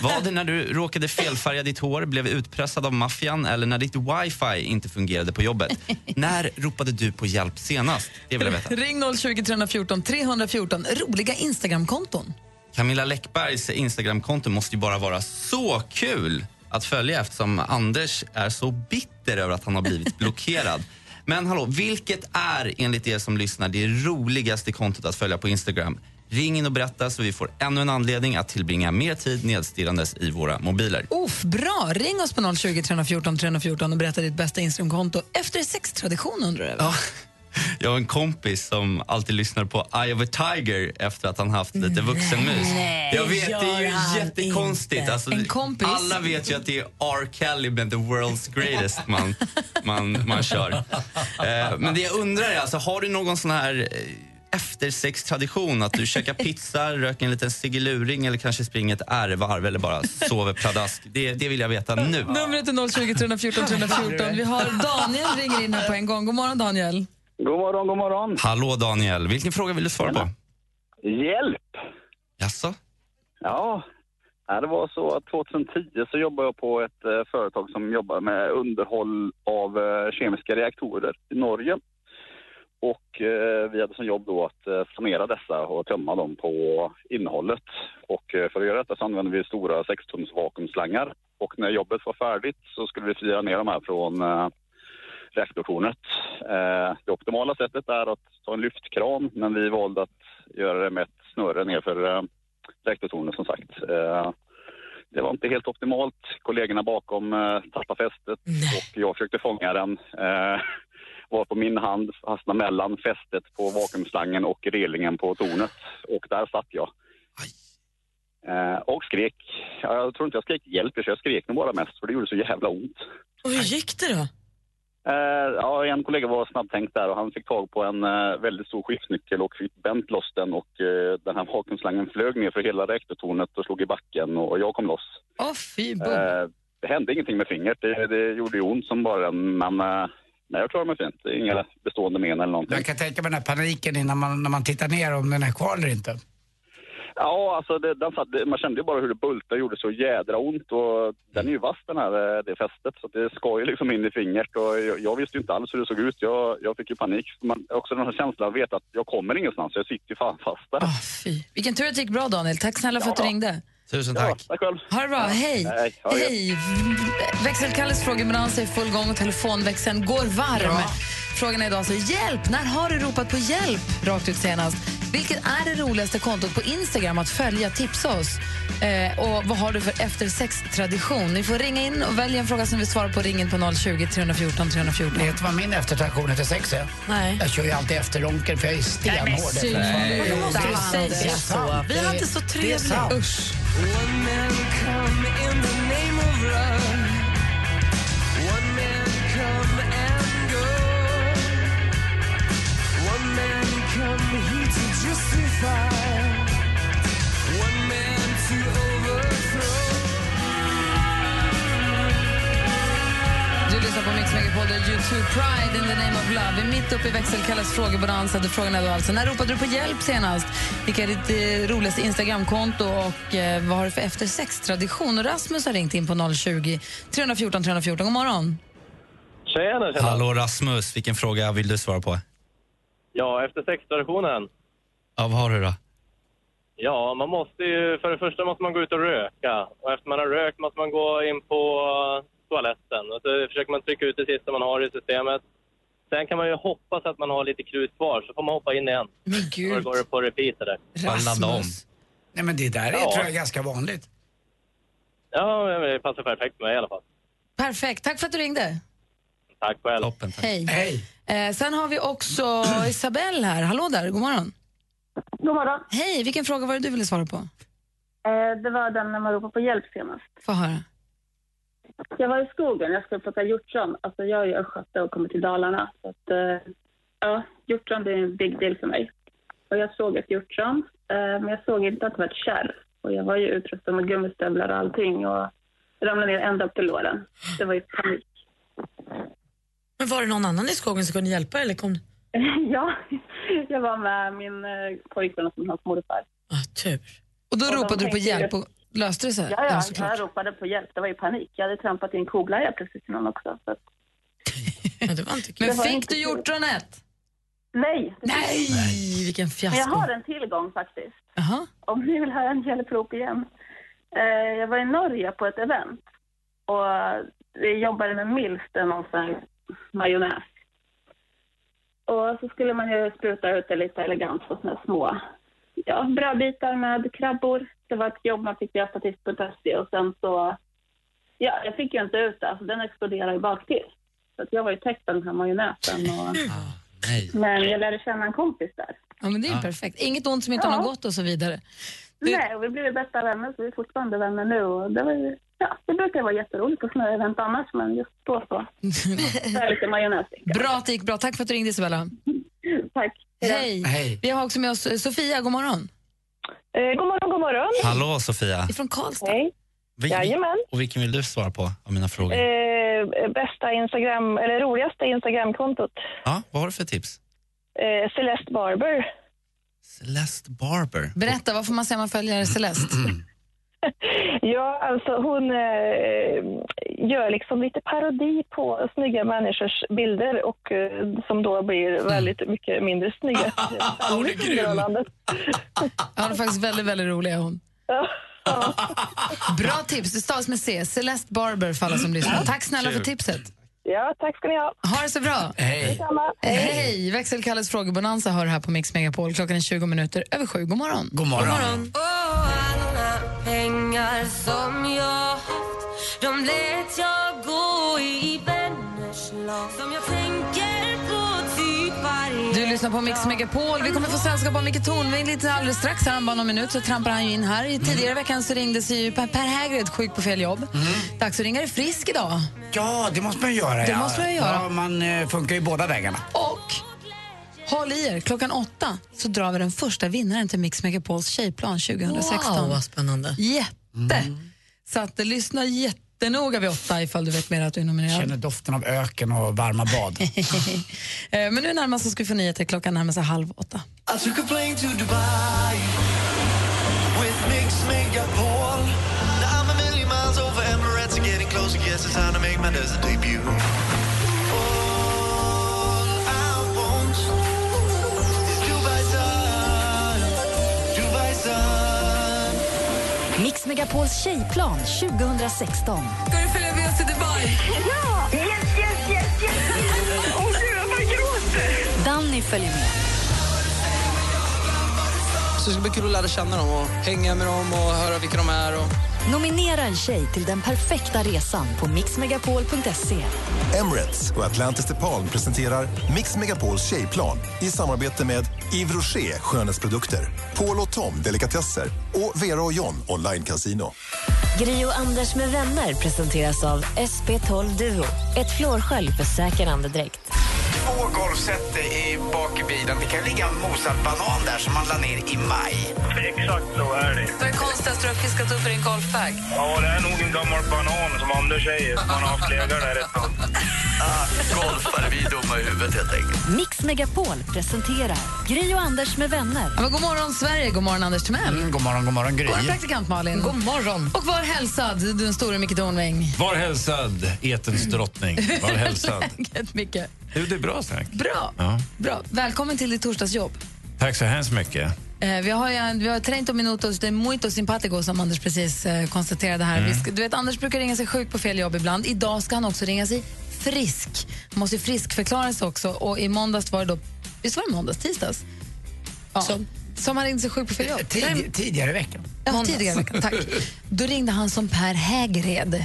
Var det när du råkade felfärga ditt hår, blev utpressad av maffian eller när ditt wifi inte fungerade på jobbet? när ropade du på hjälp senast? Det vill jag veta. Ring 020 314 314. Roliga Instagramkonton. Camilla Läckbergs Instagramkonto måste ju bara vara så kul att följa eftersom Anders är så bitter över att han har blivit blockerad. Men hallå, vilket är enligt er som lyssnar det roligaste kontot att följa på Instagram? Ring in och berätta så vi får ännu en anledning att tillbringa mer tid nedstirrandes i våra mobiler. Uff, bra! Ring oss på 020 314 314 och berätta ditt bästa Instagramkonto efter sextradition undrar jag. Ja. Jag har en kompis som alltid lyssnar på Eye of a Tiger efter att han haft lite vuxenmys. Nej, jag vet, det är ju jättekonstigt. Alltså, En kompis. Alla vet ju att det är R. Kelly med The World's Greatest man, man, man kör. Eh, men det jag undrar är, alltså, har du någon sån här eh, eftersextradition? Att du käkar pizza, röker en liten cigiluring eller kanske springer ett R-varv eller bara sover pladask? Det, det vill jag veta nu. Numret är 020 314 314. Vi har Daniel ringer in här på en gång. God morgon Daniel. God morgon, god morgon. Hallå Daniel, vilken fråga vill du svara på? Hjälp! Jaså? Ja, ja, det var så att 2010 så jobbade jag på ett eh, företag som jobbar med underhåll av eh, kemiska reaktorer i Norge. Och eh, vi hade som jobb då att eh, sanera dessa och tömma dem på innehållet. Och eh, för att göra detta så använde vi stora 6-tums vakuumslangar. Och när jobbet var färdigt så skulle vi fira ner de här från eh, reaktortornet. Eh, det optimala sättet är att ta en lyftkran, men vi valde att göra det med ett snöre nerför eh, reaktortornet som sagt. Eh, det var inte helt optimalt. Kollegorna bakom eh, tappade fästet och jag försökte fånga den. Var på min hand, fastnade mellan fästet på vakuumslangen och relingen på tornet. Och där satt jag. Eh, och skrek. Ja, Jag tror inte jag skrek hjälp, jag skrek nog bara mest för det gjorde så jävla ont. Och hur gick det då? Eh, ja, en kollega var snabbtänkt där och han fick tag på en eh, väldigt stor skiftnyckel och fick bänt loss den och eh, den här vakuumslangen flög ner för hela reaktortornet och slog i backen och jag kom loss. Åh fy bo. Eh, det hände ingenting med fingret, det, det gjorde ju ont som bara den, men eh, nej, jag klarade mig fint. Det är inga bestående men eller någonting. Jag kan tänka mig den här paniken innan man, när man tittar ner om den är kvar eller inte. Ja, alltså det, den satt, man kände ju bara hur det bultade och gjorde så jädra ont och den är ju vass den här, eh, det fästet så det skar ju liksom in i fingret och jag, jag visste ju inte alls hur det såg ut. Jag, jag fick ju panik. Man, också den här känslan att veta att jag kommer ingenstans, jag sitter ju fan fast där. Fy. Vilken tur att det gick bra Daniel. Tack snälla för att du ringde. Tusen tack. Ja, tack själv. Ha det bra. Hej. Hej. Växelkalles frågebalans är i full gång och telefonväxeln går varm. Frågan är idag alltså, hjälp! När har du ropat på hjälp rakt ut senast? Vilket är det roligaste kontot på Instagram att följa? Tipsa oss. Eh, och vad har du för eftersextradition? Ni får ringa in och välja en fråga som vi svarar på. Ring in på 020 314 314. Vet du vad min eftertraktion efter sex är? Nej. Jag kör ju alltid efterronker för jag är stenhård. Nej, efter- sluta. du är så? Vi hade så trevligt. Usch. Megapol, där U2 Pride in the name of love. Vi är mitt uppe i där Frågan är då alltså, när ropade du på hjälp senast? Vilka är ditt eh, roligaste Instagramkonto och eh, vad har du för eftersextradition? Och Rasmus har ringt in på 020 314 314. God morgon. Tjena, tjena. Hallå Rasmus, vilken fråga vill du svara på? Ja, efter sextraditionen. Ja, vad har du då? Ja, man måste ju, för det första måste man gå ut och röka. Och efter man har rökt måste man gå in på toaletten. Och så försöker man trycka ut det sista man har i systemet. Sen kan man ju hoppas att man har lite krut kvar, så får man hoppa in igen. Men Då går det på repeat det där. Rasmus. Nej men det där är Ja. tror jag ganska vanligt. Ja, men det passar perfekt med mig i alla fall. Perfekt. Tack för att du ringde. Tack själv. Toppen, Hej. Eh, sen har vi också Isabelle här. Hallå där, god morgon. God morgon. Hej, vilken fråga var det du ville svara på? Eh, det var den när man ropade på hjälp senast. Få höra. Jag var i skogen, jag skulle plocka hjortron. Alltså jag är ju östgöte och kommer till Dalarna. Så att, eh, ja, hjortron det är en big deal för mig. Och jag såg ett hjortron, eh, men jag såg inte att det var ett kärr. Och jag var ju utrustad med gummistövlar och allting och ramlade ner ända upp till låren. Det var ju panik. Men var det någon annan i skogen som kunde hjälpa eller kom ja, jag var med min eh, pojkvän och hans morfar. tur. Och då Och de ropade du på hjälp och löste det sig? Ja, ja, såklart. jag ropade på hjälp. Det var ju panik. Jag hade trampat i en koglaja precis innan också. Så att... Men Det var fick inte du kul. hjortronet? Nej! det Nej, fick jag inte. vilken Men fiasko. jag har en tillgång faktiskt. Jaha. Om ni vill höra en hjälprop igen. Eh, jag var i Norge på ett event och vi jobbade med någon sån här majonnäs. Och så skulle man ju spruta ut det lite elegant på såna små ja, brödbitar med krabbor. Det var ett jobb man fick göra statist.se och sen så, ja, jag fick ju inte ut det, alltså den exploderade ju baktill. Så att jag var ju täckt av den här majonnäsen och, men jag lärde känna en kompis där. Ja, men det är ju Ja. perfekt. Inget ont som inte har Ja. något gott och så vidare. Nej, och vi blev bästa vänner så vi är fortfarande vänner nu och det var ju, ja, det brukar vara jätteroligt på såna här event annars men just då så. Det är lite majonnäs. Bra att det gick bra. Tack för att du ringde Isabella. Tack. Hej. Hej. Vi har också med oss eh, Sofia, god morgon. Eh, god morgon, god morgon. Hallå Sofia. Ifrån Karlstad. Hej. Vil- Jajamän. Och vilken vill du svara på av mina frågor? Eh, bästa Instagram, eller roligaste Instagramkontot. Ja, vad har du för tips? Eh, Celeste Barber. Celeste Barber. Berätta, vad får man säga om man följer Celeste? Ja, alltså hon eh, gör liksom lite parodi på snygga människors bilder och eh, som då blir väldigt mycket mindre snygga. Hon är grym. Ja, hon är faktiskt väldigt, väldigt rolig. Hon. Bra tips. Det stavas med C. Celeste Barber för alla som lyssnar. Tack snälla för tipset. Ja, tack ska ni ha. Ha det så bra. Hej. Detsamma. Hej. Växelkalles frågebonanza hör här på Mix Megapol. Klockan är 20 minuter över sju. God morgon. God morgon. alla pengar som jag haft De lät jag gå i vänners lag Som jag tänker på typ varje Du lyssnar på Mix Megapol. Vi kommer få sällskap av Micke Tornving lite alldeles strax. Här om bara någon minut så trampar han ju in här. I tidigare i veckan så ringde sig ju Per, per Hägred sjuk på fel jobb. Dags att ringa dig frisk idag. Ja, det måste man göra. Det ja. måste man göra. Ja, man eh, funkar ju båda vägarna. Och håll i er, klockan åtta så drar vi den första vinnaren till Mix Megapols tjejplan 2016. Wow, vad spännande. Jätte! Så att, eh, lyssna jättenoga vid åtta ifall du vet mer att du är nominerad. Känner doften av öken och varma bad. Eh, Men nu närmast så ska vi få nyheter. Klockan närmar sig halv åtta. I took a plane to Dubai with Mix Megapol. Now I'm a million miles over Emirates getting closer. Guess it's time to make my desert debut. Megapols tjejplan 2016. Ska du följa med oss till Dubai? Ja! Yes, yes, yes, yes! Åh gud, jag bara gråter! Danny följer med. Så det ska bli kul att lära känna dem och hänga med dem och höra vilka de är. Och... Nominera en tjej till den perfekta resan på mixmegapol.se. Emirates och Atlantis DePaul presenterar Mix Megapols tjejplan i samarbete med Yves Rocher skönhetsprodukter, Paul och Tom delikatesser och Vera och John online casino. Gri och Anders med vänner presenteras av SP12 Duo. Ett flårskölj för säker andedräkt. Två golfset i bak i bilen. Det kan ligga en mosad banan där som man la ner i maj. Exakt så är det. Vad är konstigast du har fiskat upp i din golfbag? Ja, det är nog en gammal banan som Anders säger. som Man har haft legat där ett tag. Golfare, vi är dumma i huvudet helt enkelt. Mix Megapol presenterar Gri och Anders med vänner. Ja, men god morgon, Sverige. God morgon, Anders Timell. Mm, god morgon, god morgon, Gry. God morgon, praktikant Malin. God morgon. Och var hälsad, den store Micke Tornving. Var hälsad, etens drottning. Var hälsad. Läget, Micke. Jo, det är bra, tack. Bra. Ja. Bra. Välkommen till ditt torsdagsjobb. Tack så hemskt mycket. Eh, vi har ju vi har 30 minutos de muito simpatico som Anders precis eh, konstaterade här. Mm. Vi ska, du vet, Anders brukar ringa sig sjuk på fel jobb ibland. Idag ska han också ringa sig frisk. Han måste ju friskförklara sig också. Och i måndags var det då, visst var det måndags, tisdags? Ja. Som, som han ringde sig sjuk på fel jobb. Tid, tidigare i veckan. Ja, tidigare i veckan, tack. Då ringde han som Per Hägred,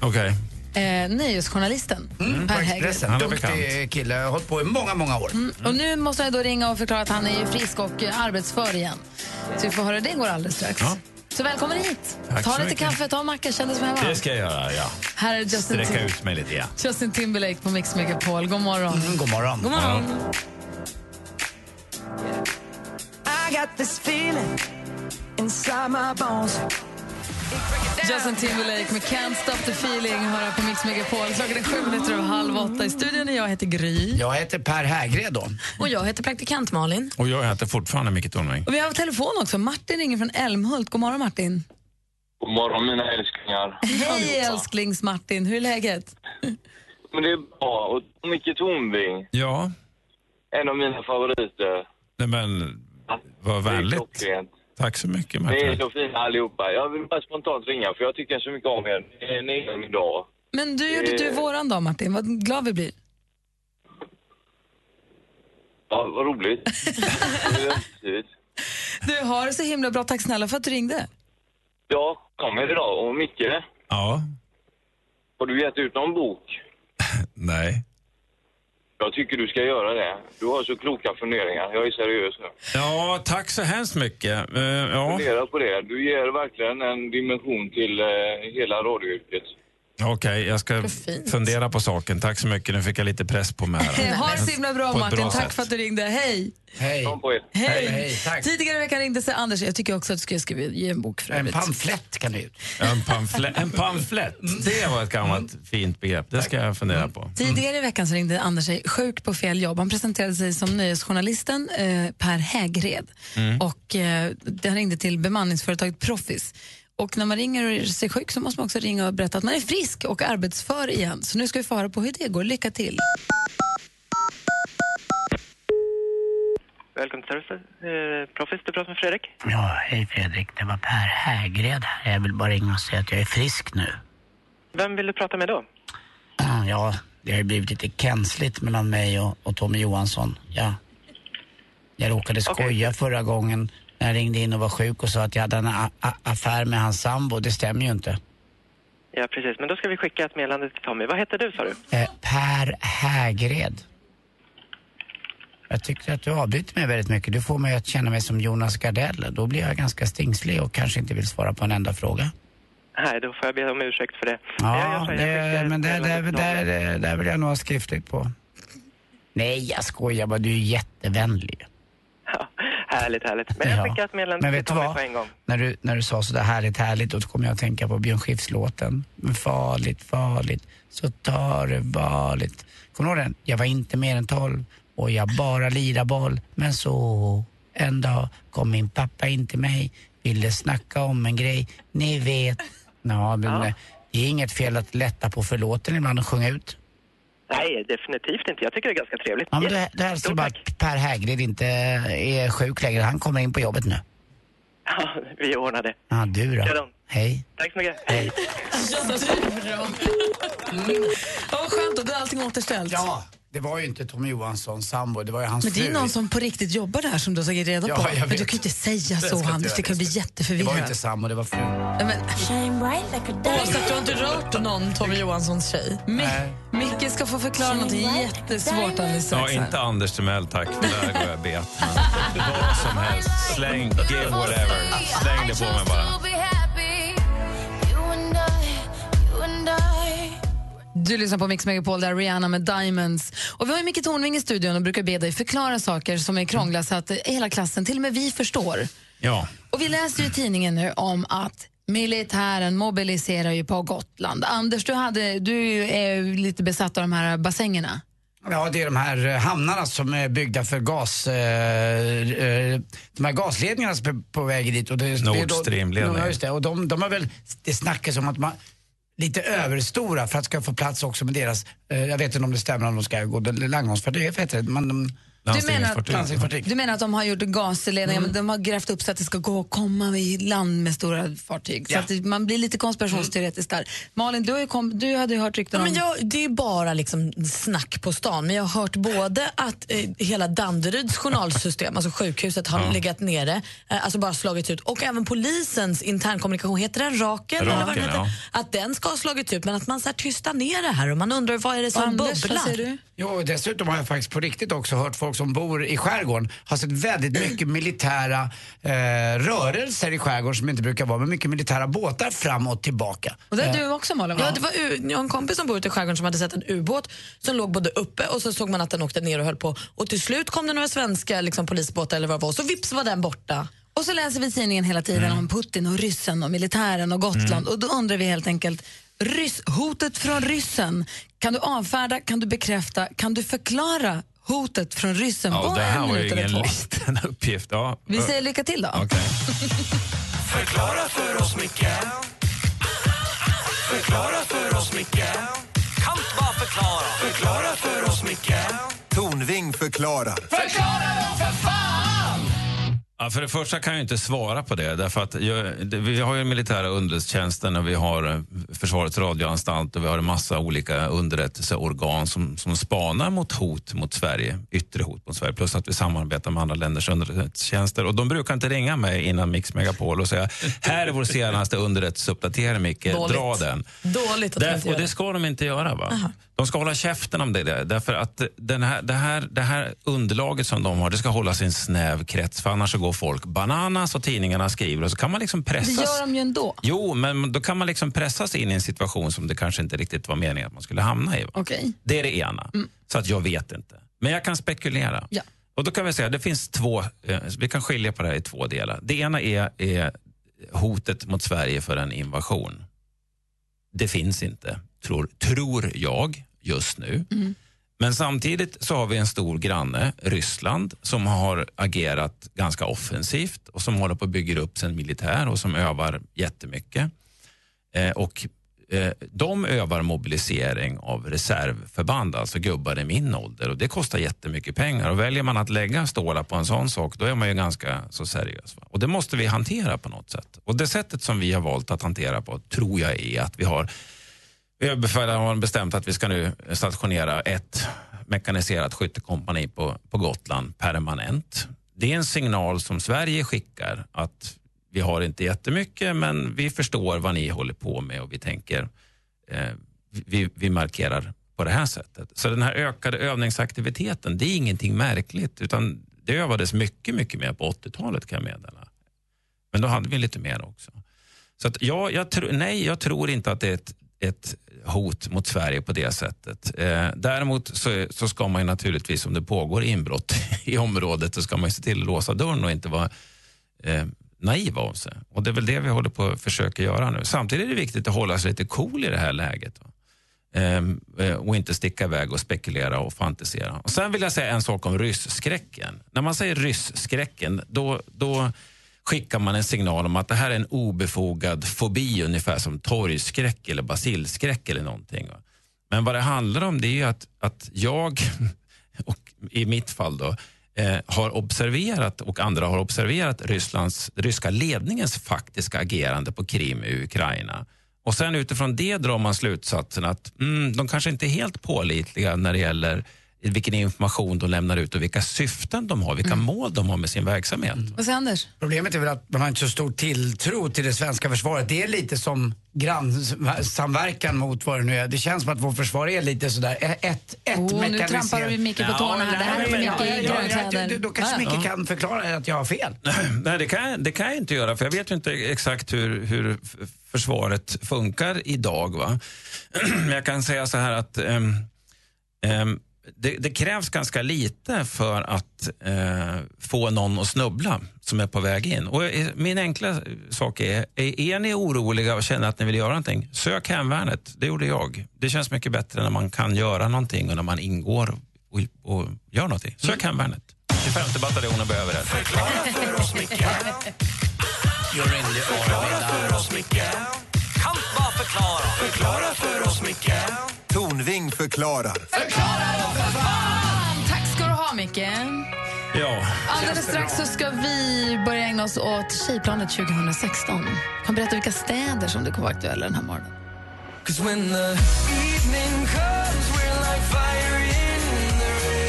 Okej. Eh, nöjesjournalisten. Mm, per. Han var Duktig kille. Har hållit på i många, många år. Mm, och nu måste jag då ringa och förklara att han är ju frisk och arbetsför igen. Så vi får höra det går alldeles strax. Ja. Så välkommen hit. Tack ta lite mycket. kaffe, ta en macka, känn dig som hemma. Det ska jag göra, ja. Här är Justin, Sträcka Tim- ut mig lite, ja. Justin Timberlake på Mix Megapol. God morgon. Mm, god morgon. God morgon. I got this feeling inside my bones. Justin Timberlake med Can't Stop the Feeling hör på Mix Megapol. Klockan är sju minuter över halv åtta. I studion är jag heter Gry. Jag heter Per Hägred. Och jag heter praktikant Malin. Och jag heter fortfarande Micke Tornving. Och vi har telefon också. Martin ringer från Älmhult. God morgon Martin. God morgon mina älsklingar. Hej älsklings-Martin. Hur är läget? Men det är bra. Och Micke Tornving, Ja, en av mina favoriter. nej, men vad Det är vänligt. Tack så mycket, Ni är Martin. så fina allihopa. Jag vill bara spontant ringa för jag tycker så mycket om er. Ni är min dag. Men du gjorde du våran dag Martin. Vad glad vi blir. Ja, vad roligt. Du har det så himla bra. Tack snälla för att du ringde. Ja, kommer idag. Och Micke, Ja. har du gett ut någon bok? Nej. Jag tycker du ska göra det. Du har så kloka funderingar. Jag är seriös nu. Ja, tack så hemskt mycket. Eh, ja. Fundera på det. Du ger verkligen en dimension till eh, hela radioyrket. Okej, jag ska fundera på saken. Tack så mycket. Nu fick jag lite press på mig här. Ha det så himla bra Martin. bra Tack sätt. för att du ringde. Hej! Hej. Hej. Hej. Tidigare i veckan ringde sig Anders. Jag tycker också att du ska skriva ge en bok för En övrigt. pamflett kan du ut. En pamflett. En pamflett. Det var ett gammalt fint begrepp. Det ska jag fundera på. Tidigare i veckan så ringde Anders sig sjuk på fel jobb. Han presenterade sig som nöjesjournalisten eh, Per Hägred. Mm. Och, eh, han ringde till bemanningsföretaget Proffis. Och när man ringer och är sig sjuk så måste man också ringa och berätta att man är frisk och arbetsför igen. Så nu ska vi få höra på hur det går. Lycka till! Välkommen till service. Eh, Profis, du pratar med Fredrik. Ja, hej Fredrik. Det var Per Hägred här. Jag vill bara ringa och säga att jag är frisk nu. Vem vill du prata med då? Ja, det har ju blivit lite känsligt mellan mig och, och Tommy Johansson. Ja. Jag råkade skoja förra gången när jag ringde in och var sjuk och sa att jag hade en affär med hans sambo. Det stämmer ju inte. Ja, precis. Men då ska vi skicka ett meddelande till Tommy. Vad heter du, sa du? Eh, per Hägred. Jag tycker att du avbryter mig väldigt mycket. Du får mig att känna mig som Jonas Gardell. Då blir jag ganska stingslig och kanske inte vill svara på en enda fråga. Nej, då får jag be om ursäkt för det. Jag Ja, här, jag skickar det, men Tommy. det, det, det vill jag nog ha skriftligt på. Nej, jag skojar bara. Du är jättevänlig. Härligt, härligt. Men jag Ja. till vet du Tommy vad? på en gång. När du, när du sa sådär härligt, härligt, då kommer jag att tänka på Björn Skifs-låten. Men farligt, farligt, så tar det varligt. Kommer du ihåg den? Jag var inte mer än tolv och jag bara lirade boll. Men så en dag kom min pappa in till mig, ville snacka om en grej. Ni vet. Ja, men eh, det är inget fel att lätta på förlåten ibland och sjunga ut. Nej, definitivt inte. Jag tycker det är ganska trevligt. Ja, men det, det är alltså bara att Per Hägred inte är sjuk längre. Han kommer in på jobbet nu. Ja, vi ordnar det. Ja, du då? Kanon. Hej. Tack så mycket. Hej. Ja, vad skönt då, då är allting återställt. Ja, det var ju inte Tommy Johanssons sambo, det var ju hans Men det är fru. ju någon som på riktigt jobbar där som du har tagit reda Ja, på. jag Men du kan ju inte säga så Anders, det kan bli Det var jätteförvirrat. inte sambo, det var fru. Nej, men... Oavsett, du har inte rört någon Tommy Johanssons tjej. Mi- Micke ska få förklara någonting jättesvårt alldeles Ja, strax. här. inte Anders Timell tack, för där går jag bet. Vad som helst. Släng, give whatever. Släng det på mig bara. Du lyssnar på Mix Megapol, där Rihanna med Diamonds. Och vi har ju Micke Tornving i studion och brukar be dig förklara saker som är krångliga så att hela klassen, till och med vi, förstår. Ja. Och vi läser ju i tidningen nu om att militären mobiliserar ju på Gotland. Anders, du, hade, du är ju lite besatt av de här bassängerna. Ja, det är de här eh, hamnarna som är byggda för gas... Eh, eh, de här gasledningarna som är på väg dit. Och det, det är Nord Stream-ledningen. Ja, just det. Och de, de har väl... Det snackas om att man lite överstora för att ska få plats också med deras... Eh, jag vet inte om det stämmer om de ska gå landgångsfartyg, vad heter det? Man, de, du menar, att, du menar att de har gjort gasledningar men de har grävt upp så att det ska gå att komma i land med stora fartyg. Så Ja. att det, man blir lite konspirationsteoretisk där. Malin, du, har ju kom, du hade ju hört rykten Ja, om... men jag, det är bara liksom snack på stan, men jag har hört både att eh, hela Danderyds journalsystem, alltså sjukhuset, har Ja. legat nere, eh, alltså bara slagits ut. Och även polisens internkommunikation, heter den Rakel? eller vad den Rakel, heter? ja. Att den ska ha slagits ut, men att man så här tystar ner det här och man undrar vad är det som Anders, bubblar? Jo, och dessutom har jag faktiskt på riktigt också hört folk som bor i skärgården har sett väldigt mycket militära eh, rörelser i skärgården som inte brukar vara, men mycket militära båtar fram och tillbaka. Och det är Eh, du också Malin? Ja, det var u- jag har en kompis som bor ute i skärgården som hade sett en ubåt som låg både uppe och så såg man att den åkte ner och höll på. Och till slut kom det några svenska liksom, polisbåtar eller vad det var, så vips var den borta. Och så läser vi tidningen hela tiden Mm. om Putin och ryssen och militären och Gotland. Och då undrar vi helt enkelt, ryss, hotet från ryssen, kan du avfärda, kan du bekräfta, kan du förklara hotet från ryssen Ja, på det här en var ju ingen liten uppgift. Ja. Vi säger lycka till då. Okej. Förklara för oss, Micke Förklara för oss, Micke Kan bara förklara Förklara för oss, Micke Tornving förklarar. Förklara då för fan! Ja, för det första kan jag inte svara på det. Därför att jag, det, vi har ju militära underrättelsetjänsten och vi har eh, Försvarets radioanstalt och vi har en massa olika underrättelseorgan som, som spanar mot hot mot Sverige, yttre hot mot Sverige. Plus att vi samarbetar med andra länders underrättelsetjänster. Och de brukar inte ringa mig innan Mix Megapol och säga här är vår senaste underrättelseuppdatering Micke, Dåligt. dra den. Dåligt att Därför, och det ska de inte göra. va? De ska hålla käften om det där. Därför att den här, det, här, det här underlaget som de har, det ska hållas i en snäv krets. För annars så går folk bananas och tidningarna skriver och så kan man liksom Det pressas. gör de ju ändå. Jo, men då kan man liksom pressas in i en situation som det kanske inte riktigt var meningen att man skulle hamna i. Okej. Det är det ena. Så att jag vet inte. Men jag kan spekulera. Ja. Och då kan vi säga det finns två, eh, vi kan skilja på det här i två delar. Det ena är, är hotet mot Sverige för en invasion. Det finns inte, tror, tror jag, just nu. Men samtidigt så har vi en stor granne, Ryssland, som har agerat ganska offensivt och som håller på att bygga upp sin militär och som övar jättemycket. Eh, och eh, de övar mobilisering av reservförband, alltså gubbar i min ålder. Och det kostar jättemycket pengar. Och väljer man att lägga stålar på en sån sak, då är man ju ganska så seriös. Va? Och det måste vi hantera på något sätt. Och det sättet som vi har valt att hantera på, tror jag är att vi har Eh, Överbefälhavaren har bestämt att vi ska nu stationera ett mekaniserat skyttekompani på, på Gotland permanent. Det är en signal som Sverige skickar att vi har inte jättemycket men vi förstår vad ni håller på med och vi tänker eh, vi, vi markerar på det här sättet. Så den här ökade övningsaktiviteten, det är ingenting märkligt utan det övades mycket, mycket mer på 80-talet kan jag meddela. Men då hade vi lite mer också. Så att ja, jag tro, nej, jag tror inte att det är ett, ett hot mot Sverige på det sättet. Eh, däremot så, så ska man ju naturligtvis, om det pågår inbrott i området, så ska man ju se till att låsa dörren och inte vara eh, naiv av sig. Och det är väl det vi håller på att försöka göra nu. Samtidigt är det viktigt att hålla sig lite cool i det här läget. Ehm, eh, och inte sticka iväg och spekulera och fantisera. Och sen vill jag säga en sak om rysskräcken. När man säger rysskräcken, då, då skickar man en signal om att det här är en obefogad fobi, ungefär som torgskräck eller basilskräck eller någonting. Men vad det handlar om det är ju att, att jag, och i mitt fall då, eh, har observerat och andra har observerat Rysslands, ryska ledningens faktiska agerande på Krim i Ukraina. Och sen utifrån det drar man slutsatsen att mm, de kanske inte är helt pålitliga när det gäller vilken information de lämnar ut och vilka syften de har, vilka mål de har med sin verksamhet. Vad säger Anders? Problemet är väl att man har inte så stor tilltro till det svenska försvaret. Det är lite som grannsamverkan mot vad det nu är. Det känns som att vårt försvar är lite sådär ett, ett Oh, nu trampar du Micke på tårna här. Det här är mycket ja, ja, ja, grönkläder. ja, Då kanske Ja. Micke kan förklara att jag har fel. Nej, det kan, jag- det kan jag inte göra för jag vet ju inte exakt hur, hur försvaret funkar idag. Va? Men jag kan säga så här att ehm, ehm, det, det krävs ganska lite för att eh, få någon att snubbla som är på väg in. Och eh, min enkla sak är, är, är ni oroliga och känner att ni vill göra någonting, sök hemvärnet. Det gjorde jag. Det känns mycket bättre när man kan göra någonting och när man ingår och, och gör någonting. Sök hemvärnet. 25 bataljonen behöver det. Förklara för oss, Micke. In the Förklara för oss, Micke. Kan bara förklara. Förklara för oss, Micke. Tornving förklarar. Tack ska du ha, Micke. Ja. Alldeles strax så ska vi börja ägna oss åt Tjejplanet 2016. Kan berätta vilka städer som det kommer vara aktuella den här morgonen.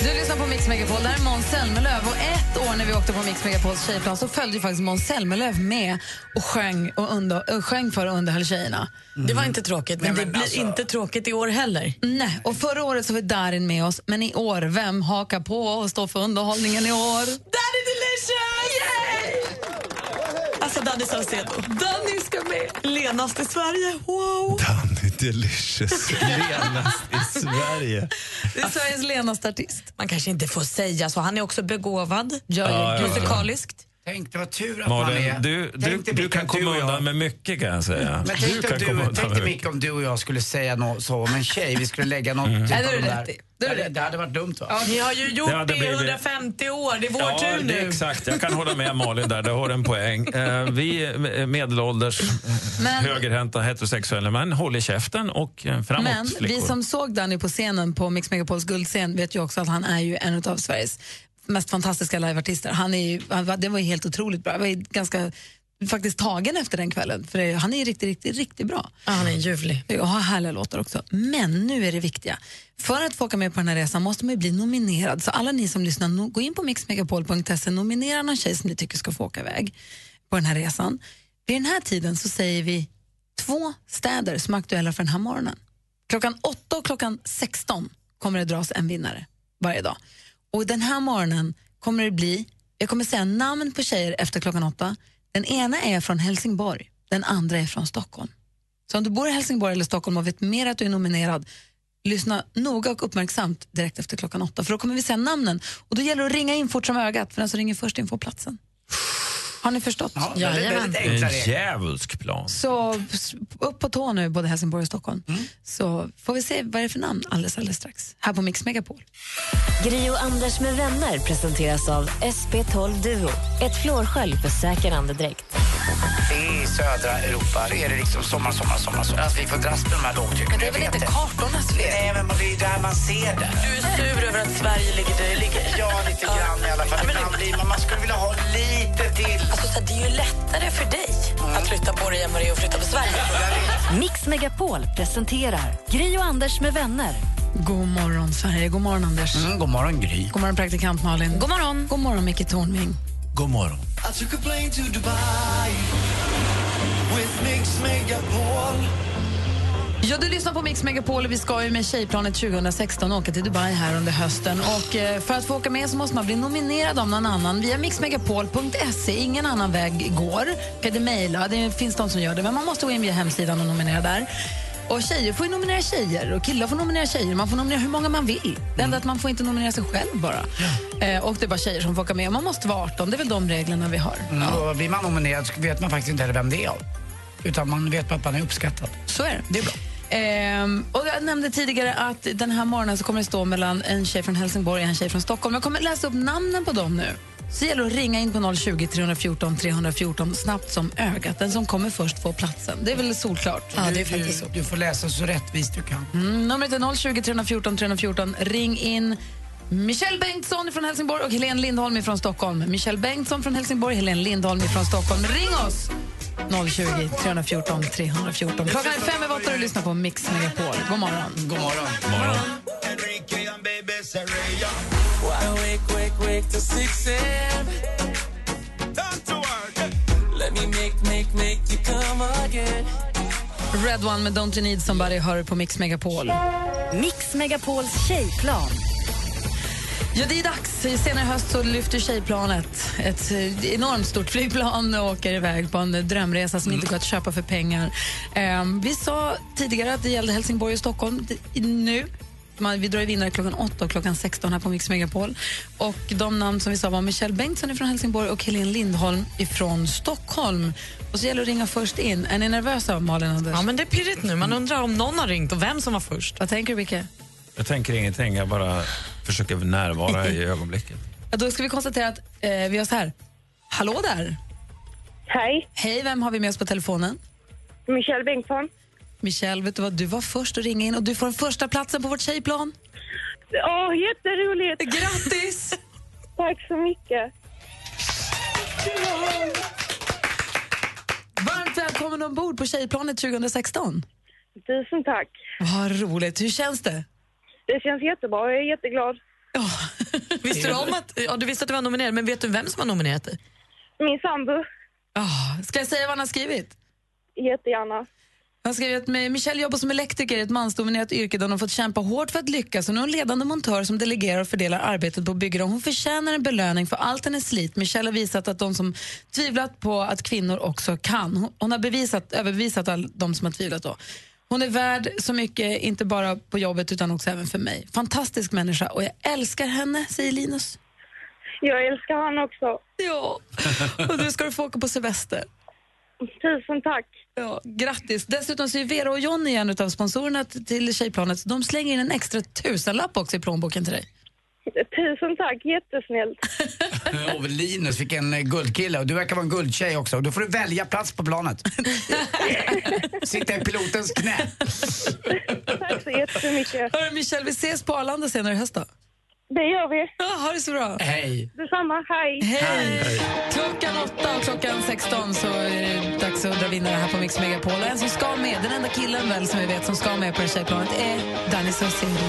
Du lyssnar på Mix Megapol. Där är Måns Zelmerlöw. Och ett år när vi åkte på Mix Megapols tjejplan så följde ju faktiskt Måns Zelmerlöw med och sjöng, och under, och sjöng för och underhöll tjejerna. Det var inte tråkigt, men, det blir inte tråkigt i år heller. Nej, och förra året så var Darin med oss, men i år, vem hakar på och står för underhållningen i år? Danny Delicious! Yay! Alltså Danny Saucedo. Danny ska med. Lenast i Sverige. Wow! Danny Delicious. Lenast i Sverige. Det är Sveriges lenaste artist. Man kanske inte får säga så. Han är också begåvad. Ja, ja, ja. Tänk, det var tur att man Malin, är... du, du, du kan komma jag- undan med mycket kan jag säga. Men du tänk, kan om komma du, tänk dig. Micke om du och jag skulle säga något så om en tjej, vi skulle lägga något Mm. typ av de du där. i. Det du det hade varit dumt va? Ja, ni har ju gjort Det det, i blivit- 150 år. Det är vår Ja, tur det nu. exakt. Jag kan hålla med Malin där. Det har en poäng. Eh, vi är medelålders, Men- högerhänta heterosexuella män håller käften och eh, framåt Men flickor. vi som såg Danny på scenen på Mix Megapols guldscen vet ju också att han är ju en av Sveriges mest fantastiska liveartister. Han är ju, han, det var ju helt otroligt bra. Jag var ganska faktiskt tagen efter den kvällen, för det, han är ju riktigt, riktigt, riktigt bra. Ja, han är ljuvlig. Och har härliga låtar också. Men nu är det viktiga. För att få åka med på den här resan måste man ju bli nominerad. Så alla ni som lyssnar, gå in på mixmegapol.se nominera någon tjej som ni tycker ska få åka iväg på den här resan. Vid den här tiden så säger vi två städer som är aktuella för den här morgonen. Klockan 8 och klockan 16 kommer det dras en vinnare varje dag. Och den här morgonen kommer det bli, jag kommer säga namn på tjejer efter klockan åtta. Den ena är från Helsingborg, den andra är från Stockholm. Så om du bor i Helsingborg eller Stockholm och vet mer att du är nominerad, lyssna noga och uppmärksamt direkt efter klockan åtta. För då kommer vi säga namnen och då gäller det att ringa in fort som ögat för den som ringer först in får platsen. Har ni förstått? Ja, enkla En djävulsk plan. Så upp på tå nu, både Helsingborg och Stockholm. Så får vi se vad det är för namn alldeles, alldeles strax. Här på Mix Megapol. Gri och Anders med vänner presenteras av SP12 Duo. Ett flårskölj för säker andedräkt. I södra Europa är det liksom sommar, sommar, sommar. sommar. Alltså, vi får dras med de här lågtrycken. Men det är väl inte kartornas fel? Nej, men det är där man ser det. Du är sur över att Sverige ligger där det ligger. Ja, lite grann i alla fall. Ibland blir man, man skulle vilja ha lite till. Alltså, så det är ju lättare för dig att flytta på dig än vad det är att flytta på Sverige. Mix Megapol presenterar Gri och Anders med vänner. God morgon, Sverige. God morgon, Anders. Mm, god morgon, Gry. God morgon, praktikant Malin. God morgon. God morgon, Micke Tornving. God morgon. I took a plane to Dubai with Mix Megapol. Ja, du lyssnar på Mix Megapol och vi ska ju med Tjejplanet 2016 åka till Dubai här under hösten. Och eh, för att få åka med så måste man bli nominerad av någon annan via mixmegapol.se. Ingen annan väg går. Kan det mejla, det finns de som gör det, men man måste gå in via hemsidan och nominera där. Och tjejer får ju nominera tjejer och killar får nominera tjejer. Man får nominera hur många man vill. Det enda är att man får inte nominera sig själv bara. Eh, och det är bara tjejer som får åka med. Man måste vara 18, det är väl de reglerna vi har. Mm, och blir man nominerad vet man faktiskt inte heller vem det är. Utan man vet bara att man är uppskattad. Så är det. Det är bra. Ehm, och jag nämnde tidigare att den här morgonen så kommer det stå mellan en tjej från Helsingborg och en tjej från Stockholm. Jag kommer läsa upp namnen på dem nu. Så gäller det att ringa in på 020 314 314 snabbt som ögat. Den som kommer först får platsen. Det är väl solklart? du, du, du får läsa så rättvist du kan. Mm, numret är 020 314 314. Ring in Michelle Bengtsson från Helsingborg och Helene Lindholm från Stockholm. Michelle Bengtsson från Helsingborg, Helene Lindholm från Stockholm. Ring oss! 020 314 314. Klockan är fem över åtta och du lyssnar på Mix Megapol. God morgon. God morgon. Wake, wake, wake to 6 a.m. Let me make, make, make you come again. Red One med Don't You Need Somebody hör på Mix Megapol. Mix Megapols tjejplan. Ja, det är dags. Senare i höst så lyfter Tjejplanet, ett eh, enormt stort flygplan och åker iväg på en drömresa som inte går att köpa för pengar. Ehm, vi sa tidigare att det gällde Helsingborg och Stockholm. Nu man, vi drar vinnare klockan 8 och klockan 16 här på Mix Megapol. Och de namn som vi sa var Michelle Bengtsson från Helsingborg och Helene Lindholm från Stockholm. Och så gäller det att ringa först in. Är ni nervösa, Malin Anders? Ja, men det är pirrigt nu. Man undrar om någon har ringt och vem som var först. Vad tänker du, Micke? Jag tänker ingenting, jag bara försöker närvara i ögonblicket. Ja, då ska vi konstatera att eh, vi har så här. Hallå där! Hej. Hej, vem har vi med oss på telefonen? Michelle Bengtsson. Michelle, vet du vad? Du var först att ringa in och du får första platsen på vårt tjejplan. Åh, jätteroligt! Grattis! Tack så mycket. Varmt välkommen ombord på Tjejplanet 2016. Tusen tack. Vad roligt. Hur känns det? Det känns jättebra. Jag är jätteglad. Visste du om att, ja, du visste att du var nominerad, men vet du vem som har nominerat dig? Min sambo. Oh, ska jag säga vad han har skrivit? Jättegärna. Han skriver att Michelle jobbar som elektriker i ett mansdominerat yrke där hon fått kämpa hårt för att lyckas. Hon är en ledande montör som delegerar och fördelar arbetet på byggen. Hon förtjänar en belöning för allt hennes slit. Michelle har visat att de som tvivlat på att kvinnor också kan. Hon, har bevisat, överbevisat all de som har tvivlat. Då. Hon är värd så mycket, inte bara på jobbet utan också även för mig. Fantastisk människa och jag älskar henne, säger Linus. Jag älskar han också. Ja, och nu ska du få åka på semester. Tusen tack. Ja, grattis. Dessutom så är Vera och Jonny en av sponsorerna till Tjejplanet. De slänger in en extra tusenlapp också i plånboken till dig. Tusen tack. Jättesnällt. Och Linus fick en eh, guldkille och du verkar vara en guldtjej också. Då får du välja plats på planet. Sitta i pilotens knä. tack så jättemycket. Hörru, Michelle, vi ses på Arlanda senare i höst då. Det gör vi. Ja, ha det så bra. Hej. Detsamma. Hej. Hej! Klockan åtta och klockan 16 så är det dags att dra vinnare här på Mix Megapol. Och En som ska med, den enda killen väl som vi vet som ska med på det här tjejplanet är Danny Saucedo.